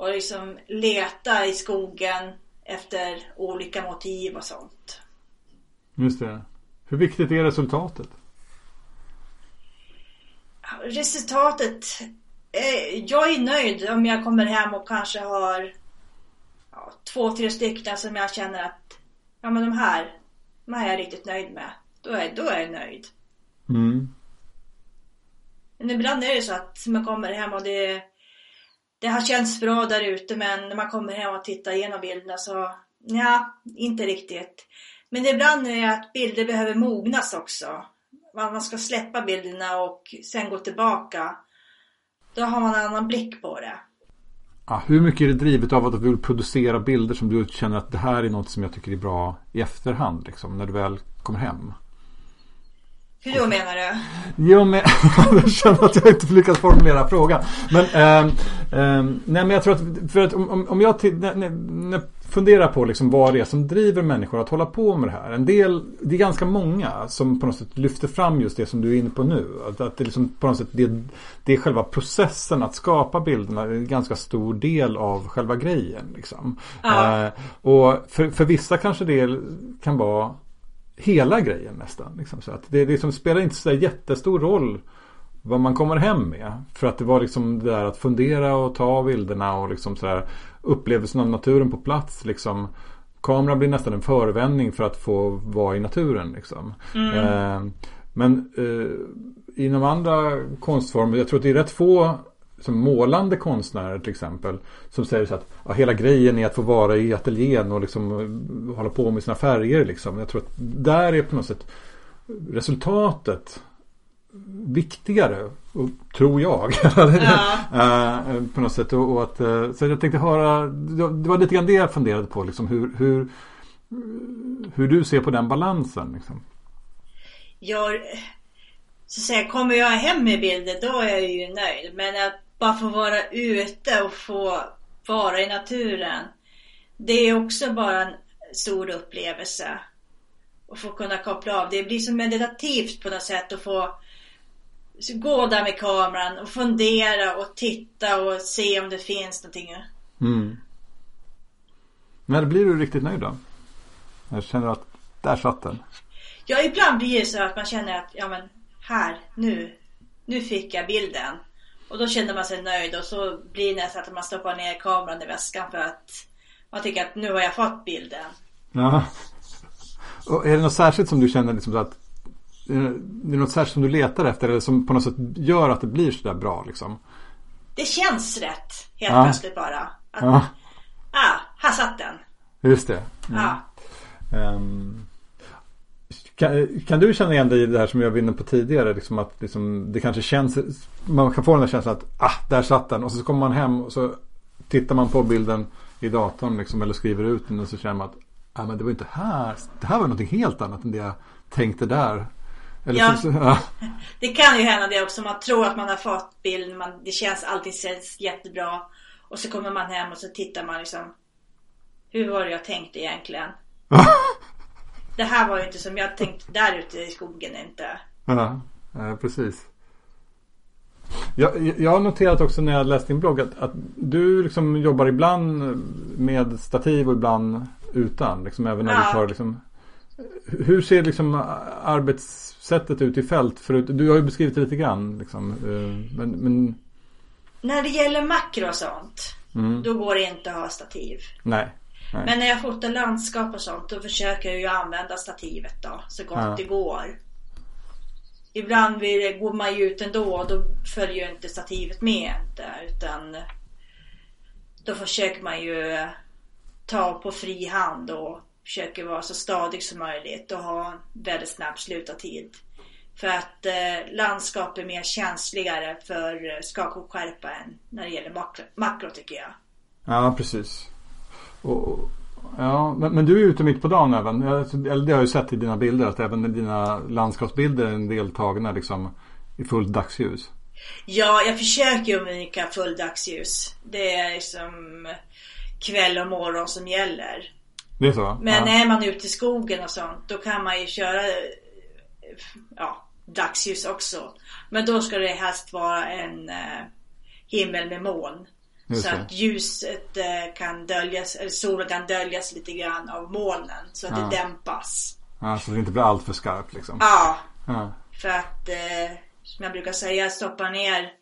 Och liksom leta i skogen efter olika motiv och sånt. Just det. Hur viktigt är resultatet? Resultatet. Eh, jag är nöjd om jag kommer hem och kanske har ja, två, tre stycken som jag känner att ja men de här, de här är jag riktigt nöjd med. Då är, då är jag nöjd. Mm. Men ibland är det så att man kommer hem och det, det har känts bra där ute men när man kommer hem och tittar igenom bilderna så ja, inte riktigt. Men ibland är det att bilder behöver mognas också. Man ska släppa bilderna och sen gå tillbaka. Då har man en annan blick på det. Ja, hur mycket är det drivet av att du vill producera bilder som du känner att det här är något som jag tycker är bra i efterhand, liksom, när du väl kommer hem? Hur då menar du? Jo, men [LAUGHS] jag känner att jag inte lyckats formulera frågan. Men, ehm, ehm, nej, men jag tror att, för att om, om- jag till, när, när, funderar på liksom vad det är som driver människor att hålla på med det här. En del, det är ganska många som på något sätt lyfter fram just det som du är inne på nu. Att, att det liksom på något sätt, det, det är själva processen att skapa bilderna. Det är en ganska stor del av själva grejen. Liksom. Eh, och för, för vissa kanske det kan vara hela grejen nästan. Liksom, så att det liksom spelar inte så jättestor roll vad man kommer hem med. För att det var liksom det där att fundera och ta bilderna och liksom sådär upplevelsen av naturen på plats. Liksom. Kameran blir nästan en förevändning för att få vara i naturen. Liksom. Mm. Eh, men eh, inom andra konstformer, jag tror att det är rätt få som målande konstnärer till exempel. Som säger så att ja, hela grejen är att få vara i ateljén och liksom eh, hålla på med sina färger. Liksom. Jag tror att där är på något sätt resultatet viktigare. tror jag. [LAUGHS] Ja. Eh, på något sätt. Och, att, eh, så jag tänkte höra. Det var lite grann det jag funderade på. Liksom, hur, hur, hur du ser på den balansen. Liksom. Jag, så att säga, kommer jag hem med bilder då är jag ju nöjd. Men att bara få vara ute och få vara i naturen. Det är också bara en stor upplevelse. Och få kunna koppla av. Det blir så meditativt på något sätt att få gå där med kameran och fundera och titta och se om det finns någonting. Mm. När blir du riktigt nöjd då? Jag känner att där satt den. Ja, ibland blir det så att man känner att ja men här, nu, nu fick jag bilden. Och då känner man sig nöjd och så blir det nästan att man stoppar ner kameran i väskan för att man tycker att nu har jag fått bilden. Ja. Och är det något särskilt som du känner liksom att det är något särskilt som du letar efter eller som på något sätt gör att det blir sådär bra liksom? Det känns rätt helt ja. plötsligt bara. Att, ja. Ah, här satt den. Just det. Mm. Ja. Um, kan, kan, du känna igen dig i det här som jag var inne på tidigare? Liksom att liksom, det kanske känns, man kan få den här känslan att ah, där satt den. Och så kommer man hem och så tittar man på bilden i datorn liksom, eller skriver ut den och så känner man att ah, men det var inte här. Det här var någonting helt annat än det jag tänkte där. Eller ja, så, ja. [LAUGHS] Det kan ju hända det också. Man tror att man har fått bilden. Man, det känns allting känns jättebra. Och så kommer man hem och så tittar man liksom. Hur var det jag tänkte egentligen? [LAUGHS] det här var ju inte som jag tänkte där ute i skogen inte. Ja, ja precis. Jag, jag har noterat också när jag läst din blogg att, att, du liksom jobbar ibland med stativ och ibland utan. Liksom även när ja. du tar liksom, hur ser liksom arbetssättet ut i fält? För du har ju beskrivit det lite grann. Liksom, eh, men, men... När det gäller makro och sånt. Mm. Då går det inte att ha stativ. Nej. Nej. Men när jag fotar landskap och sånt då försöker jag ju använda stativet då så gott ja. det går. Ibland vill, går man ju ut ändå och då följer ju inte stativet med inte utan då försöker man ju ta på fri hand och försöker vara så stadig som möjligt och ha en väldigt snabb slutartid. För att eh, landskap är mer känsligare för skak och skärpa än när det gäller makro, makro tycker jag. Ja, precis. Och, ja, men, men, du är ute mitt på dagen även. Eller det har jag ju sett i dina bilder. Att även dina landskapsbilder är en del tagna liksom, i fullt dagsljus. Ja, jag försöker undvika full dagsljus. Det är liksom kväll och morgon som gäller. Det är så? Men ja. är man ute i skogen och sånt då kan man ju köra ja, dagsljus också. Men då ska det helst vara en eh, himmel med moln. Just så det. att ljuset eh, kan döljas, eller solen kan döljas lite grann av molnen. Så att ja. det dämpas. Ja, så det inte blir allt för skarpt liksom. Ja. ja. För att, eh, som jag brukar säga, stoppa ner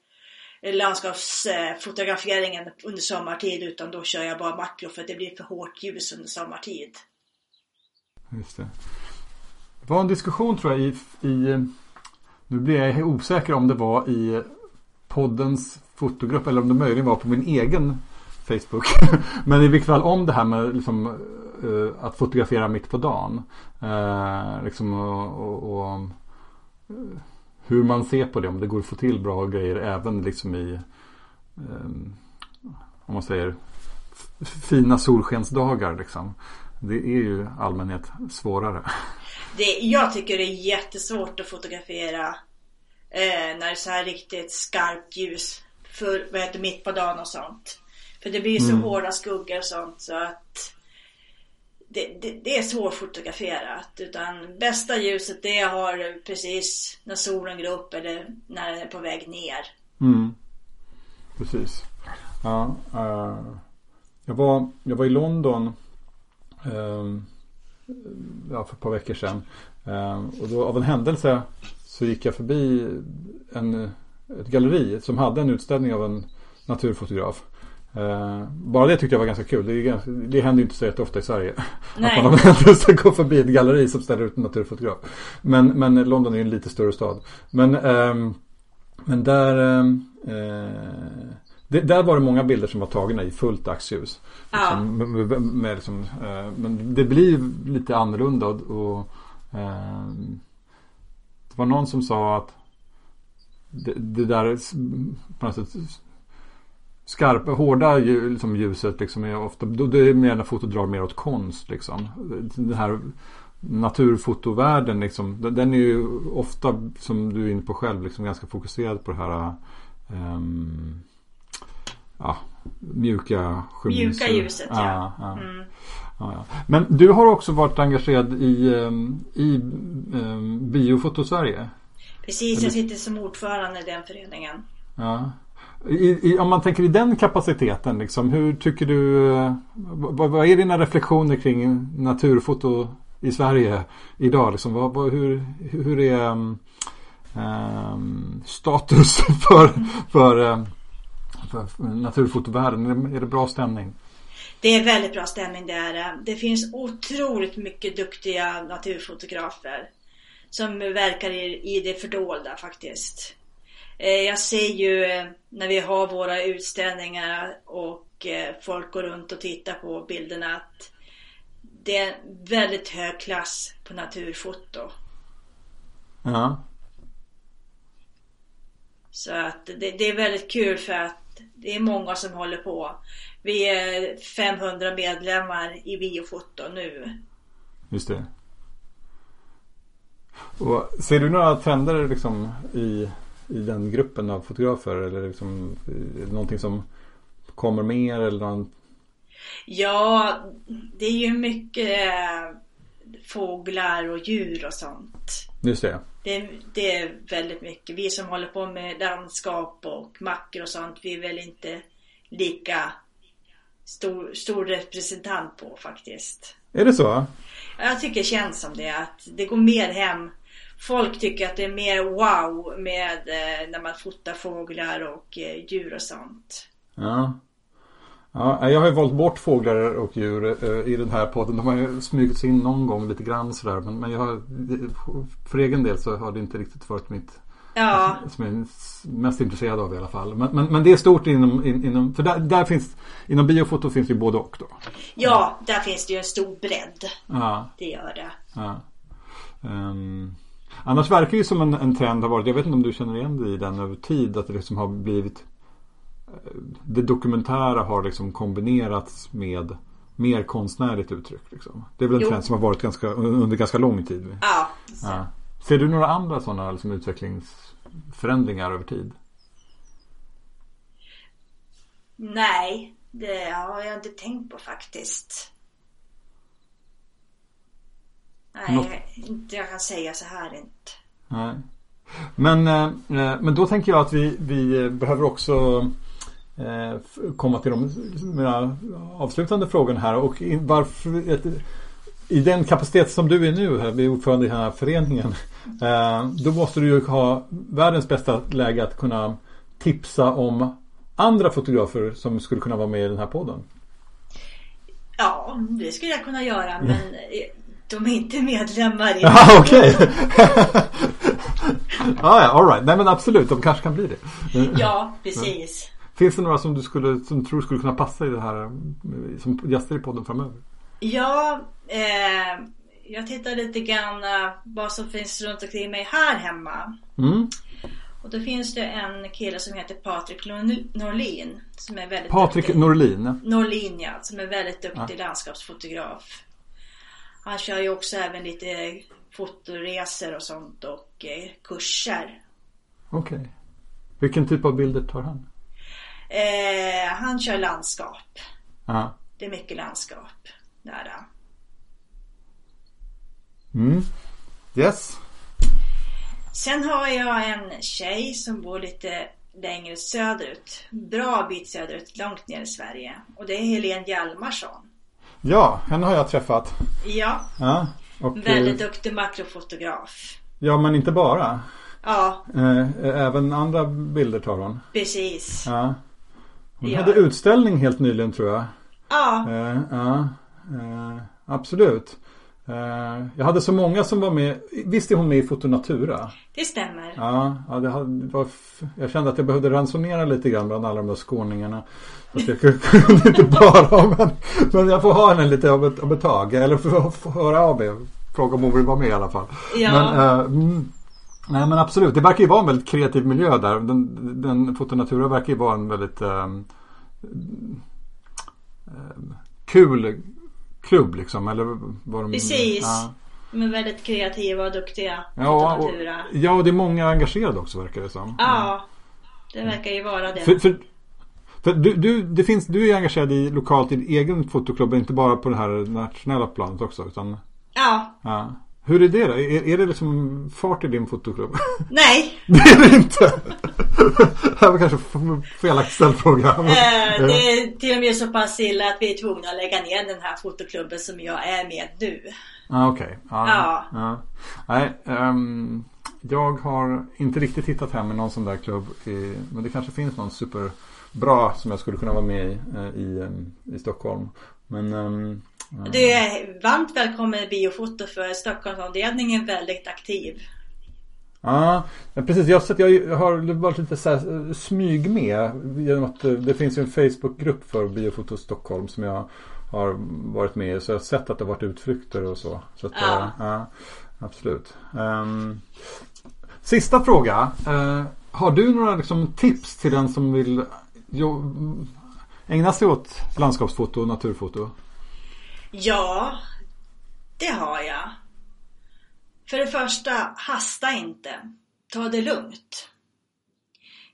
landskapsfotograferingen under sommartid. Utan då kör jag bara makro för att det blir för hårt ljus under sommartid. Just det. Det var en diskussion tror jag i, i nu blir jag osäker om det var i poddens fotogrupp eller om det möjligen var på min egen Facebook. [LAUGHS] Men i vilket fall om det här med liksom, uh, att fotografera mitt på dagen. Uh, liksom, och, och, och uh, hur man ser på det. Om det går att få till bra grejer även liksom i om man säger fina solskensdagar. Liksom. Det är ju allmänhet svårare. Det, jag tycker det är jättesvårt att fotografera när det är så här riktigt skarpt ljus för, vad heter mitt på dagen och sånt. För det blir så mm. hårda skuggor och sånt så att det, det, det är svårfotograferat. Utan bästa ljuset det har precis när solen går upp eller när den är på väg ner. Mm. Precis. Ja, uh, jag, var, jag var i London uh, ja, för ett par veckor sedan. Eh, och då av en händelse så gick jag förbi en, ett galleri som hade en utställning av en naturfotograf. Eh, bara det tyckte jag var ganska kul. Det, ganska, det händer ju inte så jätteofta i Sverige. Nej. [LAUGHS] Att man händelse går förbi ett galleri som ställer ut en naturfotograf. Men, men London är ju en lite större stad. Men, ehm, men där ehm, eh, det, där var det många bilder som var tagna i fullt dagsljus. Ja. Liksom, med, med, med liksom, eh, men det blir lite annorlunda. Och, och, eh, det var någon som sa att det, det där på något sätt skarpa, hårda liksom ljuset liksom är ofta, då det är mer när fotot drar mer åt konst liksom. Den här naturfotovärlden liksom, den- den är ju ofta som du är inne på själv liksom ganska fokuserad på det här ehm, ja, mjuka skymningsljus. Mjuka ljuset, ja. ja. Mm. Ja, ja. Men du har också varit engagerad i, ehm, i um, Biofoto Sverige. Precis, jag sitter som ordförande i den föreningen. Ja. I, i, om man tänker i den kapaciteten, liksom, hur tycker du, eh, vad, vad är dina reflektioner kring naturfoto i Sverige idag? Liksom, vad, vad, hur, hur är um, status [LAUGHS] för, för, um, för, för naturfotovärlden? Är det, är det bra stämning? Det är väldigt bra stämning där. Det finns otroligt mycket duktiga naturfotografer som verkar i, i det fördolda faktiskt. Eh, Jag ser ju eh, när vi har våra utställningar och eh, folk går runt och tittar på bilderna att det är en väldigt hög klass på naturfoto. Ja. Så att det, det är väldigt kul för att det är många som håller på. Vi är 500 medlemmar i biofoto nu. Just det. Och ser du några trender liksom i, i den gruppen av fotografer? Eller liksom, det någonting som kommer mer? Eller någon... Ja, det är ju mycket eh, fåglar och djur och sånt. Just det. Det, det är väldigt mycket. Vi som håller på med landskap och mackor och sånt, vi är väl inte lika stor, stor representant på faktiskt. Är det så? Jag tycker det känns som det, att det går mer hem. Folk tycker att det är mer wow med eh, när man fotar fåglar och eh, djur och sånt. Ja. ja. Jag har ju valt bort fåglar och djur eh, i den här podden. De har ju smugit sig in någon gång lite grann sådär. Men, men jag har, för egen del så har det inte riktigt varit mitt Ja, som jag är mest intresserad av i alla fall. Men, men, men det är stort inom, in, inom för där, där finns, inom biofoto finns det ju både och då. ja, där finns det ju en stor bredd. Ja, Det gör det. ja. Ehm, annars verkar det ju som en, en trend har varit, jag vet inte om du känner igen dig i den över tid, att det liksom har blivit eh, det dokumentära har liksom kombinerats med mer konstnärligt uttryck. Liksom. Det är väl en Jo. trend som har varit ganska, under ganska lång tid. Ja, Ja. Ser du några andra sådana liksom, utvecklingsförändringar över tid? nej, det har jag inte tänkt på faktiskt. Nej, Något- inte jag kan säga så här inte. Nej. Men, eh, eh, men då tänker jag att vi, vi eh, behöver också komma till de mera avslutande frågorna här. Och varför, I den kapacitet som du är nu, här, vi är ordförande i den här föreningen. [LAUGHS] Eh, då måste du ju ha världens bästa läge att kunna tipsa om andra fotografer som skulle kunna vara med i den här podden. Ja, det skulle jag kunna göra men eh, de är inte medlemmar i [LAUGHS] Ja, okej. ja, [LAUGHS] ja, all right. Nej, men absolut. De kanske kan bli det. Ja, precis. Finns det några som du skulle, som tror skulle kunna passa i det här eh, som gäster i podden framöver? Ja, eh, jag tittar lite grann eh, vad som finns runt omkring mig här hemma. Mm. Och då finns det en kille som heter Patrik Norlin. Som är väldigt Patrik duktig. Norlin. Norlin ja, som är väldigt duktig landskapsfotograf. Han kör ju också även lite fotoresor och sånt och eh, kurser. Okej. Vilken typ av bilder tar han? Eh, han kör landskap. Ja. Det är mycket landskap. Där. Mm. Yes. Sen har jag en tjej som bor lite längre söderut. Bra bit söderut, långt ner i Sverige. Och det är Helene Hjalmarsson. Ja, henne har jag träffat. Ja, Ja. Och, Väldigt eh, duktig makrofotograf. Ja, men inte bara. Ja, Eh, även andra bilder tar hon. precis. Ja. Hon Ja. hade utställning helt nyligen tror jag. Ja, Eh, ja, eh, absolut. Eh, jag hade så många som var med. Visst är hon med i Fotonatura? det stämmer. Ja, ja det hade, var, jag kände att jag behövde ransonera lite grann bland alla de där skåningarna. Att jag kunde [LAUGHS] inte bara men, men jag får ha henne lite av ett, av ett tag. Eller få, få höra av mig. Fråga om hon vill vara med i alla fall. Ja. Men, eh, mm, nej men absolut, det verkar ju vara en väldigt kreativ miljö där. Den, den Fotonatura verkar ju vara en väldigt ehm, ehm, kul klubb liksom. Eller vad de, Precis. Ja. De är väldigt kreativa och duktiga. Ja, och, ja, och det är många engagerade också verkar det som. Ja, det verkar ju vara det. För, för, för du, du, det finns, du är engagerad i lokalt i din egen fotoklubb, inte bara på det här nationella planet också. Utan, Ja, ja. Hur är det då? Är, är det liksom fart i din fotoklubb? [LAUGHS] nej. det är det inte! det här var kanske felaktigt ställd fråga. Eh, det är till och med så pass illa att vi är tvungna att lägga ner den här fotoklubben som jag är med nu. Ja, okej. Ja, Ja. ja. Nej, ehm, jag har inte riktigt hittat hem i någon sån där klubb. I, men det kanske finns någon superbra som jag skulle kunna vara med i eh, i, em, i Stockholm. Men ehm, ja. Du är varmt välkommen i Biofoto för Stockholmsavdelningen är väldigt aktiv. Ja, precis. Jag har, sett, jag har varit lite så här, eh, smyg med. Genom att eh, det finns ju en Facebookgrupp för Biofoto Stockholm som jag har varit med i. Så jag har sett att det har varit utflykter och så. så att, Ja. eh, ja, absolut. Ehm, sista fråga. Eh, har du några liksom, tips till den som vill jo, ägna sig åt landskapsfoto och naturfoto? Ja, det har jag. För det första, hasta inte. Ta det lugnt.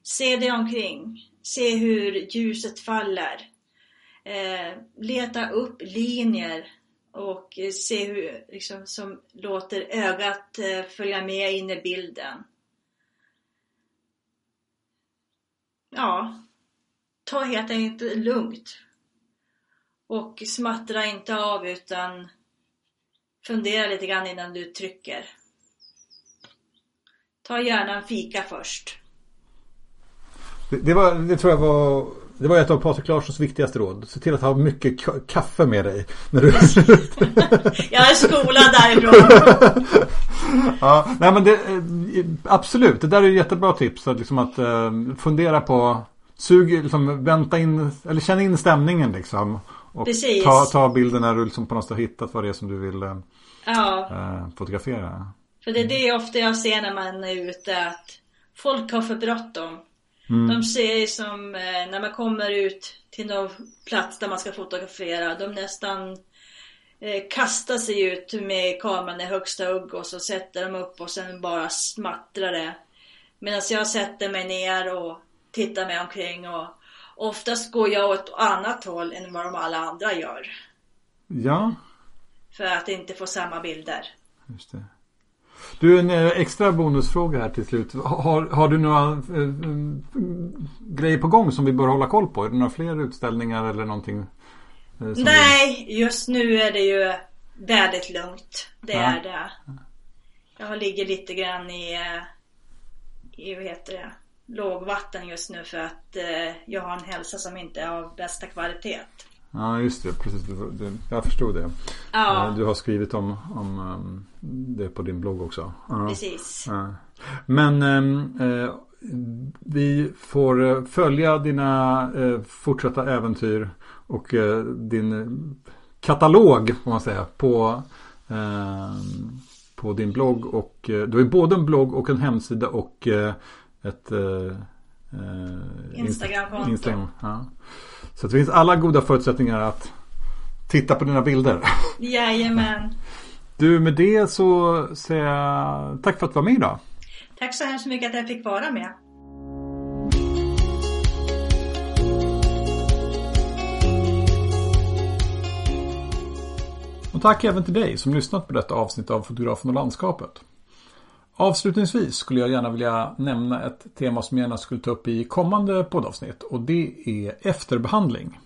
Se dig omkring. Se hur ljuset faller. Eh, leta upp linjer och se hur liksom, som låter ögat eh, följa med in i bilden. Ja, ta helt enkelt lugnt. Och smattra inte av utan fundera lite grann innan du trycker. Ta gärna en fika först. Det, det, var, det tror jag var det var ett av Patrik Larssons viktigaste råd. Se till att ha mycket ka- kaffe med dig. När du... [LAUGHS] Jag är skolad därifrån. [LAUGHS] ja, nej men det, eh, absolut, det där är jättebra tips. Att, liksom att eh, fundera på, sug, liksom, vänta in, eller känn in stämningen liksom. Och Precis. ta, ta bilden när du liksom på något sätt har hittat vad det är som du vill eh, Ja, eh, fotografera. för det är det ofta jag ser när man är ute att folk har för bråttom. Mm. De ser som eh, när man kommer ut till någon plats där man ska fotografera. De nästan eh, kastar sig ut med kameran i högsta hugg och så sätter de upp och sen bara smattrar det. Medan jag sätter mig ner och tittar mig omkring och oftast går jag åt annat håll än vad de alla andra gör. Ja, För att inte få samma bilder. just det. Du, en eh, extra bonusfråga här till slut. Har, har du några mm, grejer på gång som vi bör hålla koll på? Är det några fler utställningar eller någonting? som Nej, just nu är det ju väldigt lugnt. Det Ja. är det. Jag ligger lite grann i, i vad heter det, lågvatten just nu för att eh, jag har en hälsa som inte är av bästa kvalitet. Ja, just det. Precis. Du, du, jag förstod det. Ja, Eh, Du har skrivit om, om um, det på din blogg också. Ja. precis. Ja. Men ehm, eh, vi får eh, följa dina eh, fortsatta äventyr och eh, din katalog får man säga på, ehm, på din blogg. Och, eh, du har ju både en blogg och en hemsida och ett eh, eh, Instagramkonto. Instagram, ja. Så det finns alla goda förutsättningar att titta på dina bilder. [LAUGHS] Jajamän. Du med det så säger jag tack för att du var med idag. Tack så hemskt mycket att jag fick vara med. Och tack även till dig som lyssnat på detta avsnitt av Fotografen och landskapet. Avslutningsvis skulle jag gärna vilja nämna ett tema som jag gärna skulle ta upp i kommande poddavsnitt och det är efterbehandling.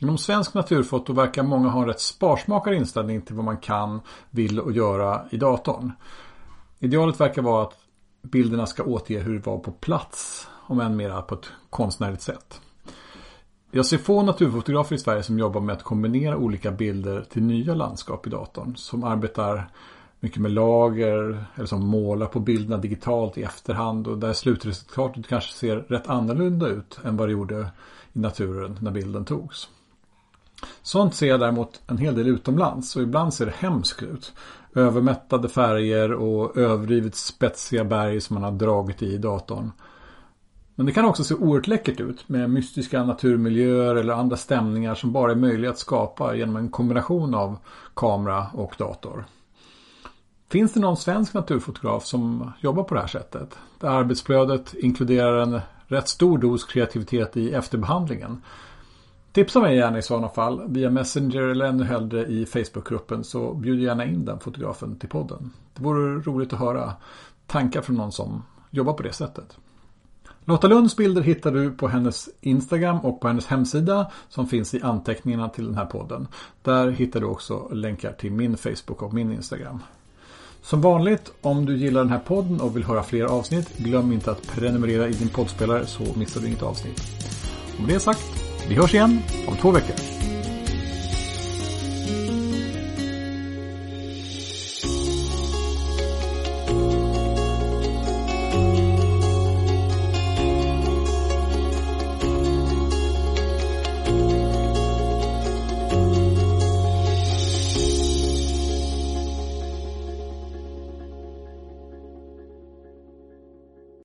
Inom svensk naturfoto verkar många ha en rätt sparsmakad inställning till vad man kan, vill och göra i datorn. Idealet verkar vara att bilderna ska återge hur det var på plats, om än mera på ett konstnärligt sätt. Jag ser få naturfotografer i Sverige som jobbar med att kombinera olika bilder till nya landskap i datorn. Som arbetar mycket med lager eller som målar på bilderna digitalt i efterhand och där slutresultatet kanske ser rätt annorlunda ut än vad det gjorde i naturen när bilden togs. Sånt ser jag däremot en hel del utomlands och ibland ser det hemskt ut. Övermättade färger och överdrivet spetsiga berg som man har dragit i datorn. Men det kan också se oerhört läckert ut med mystiska naturmiljöer eller andra stämningar som bara är möjliga att skapa genom en kombination av kamera och dator. Finns det någon svensk naturfotograf som jobbar på det här sättet? Där arbetsflödet inkluderar en rätt stor dos kreativitet i efterbehandlingen. Tipsa mig gärna i sådana fall via Messenger eller ännu hellre i Facebookgruppen så bjud gärna in den fotografen till podden. Det vore roligt att höra tankar från någon som jobbar på det sättet. Lotta Lunds bilder hittar du på hennes Instagram och på hennes hemsida som finns i anteckningarna till den här podden. Där hittar du också länkar till min Facebook och min Instagram. Som vanligt, om du gillar den här podden och vill höra fler avsnitt, glöm inte att prenumerera i din poddspelare så missar du inget avsnitt. Och med det sagt, vi hörs igen om två veckor.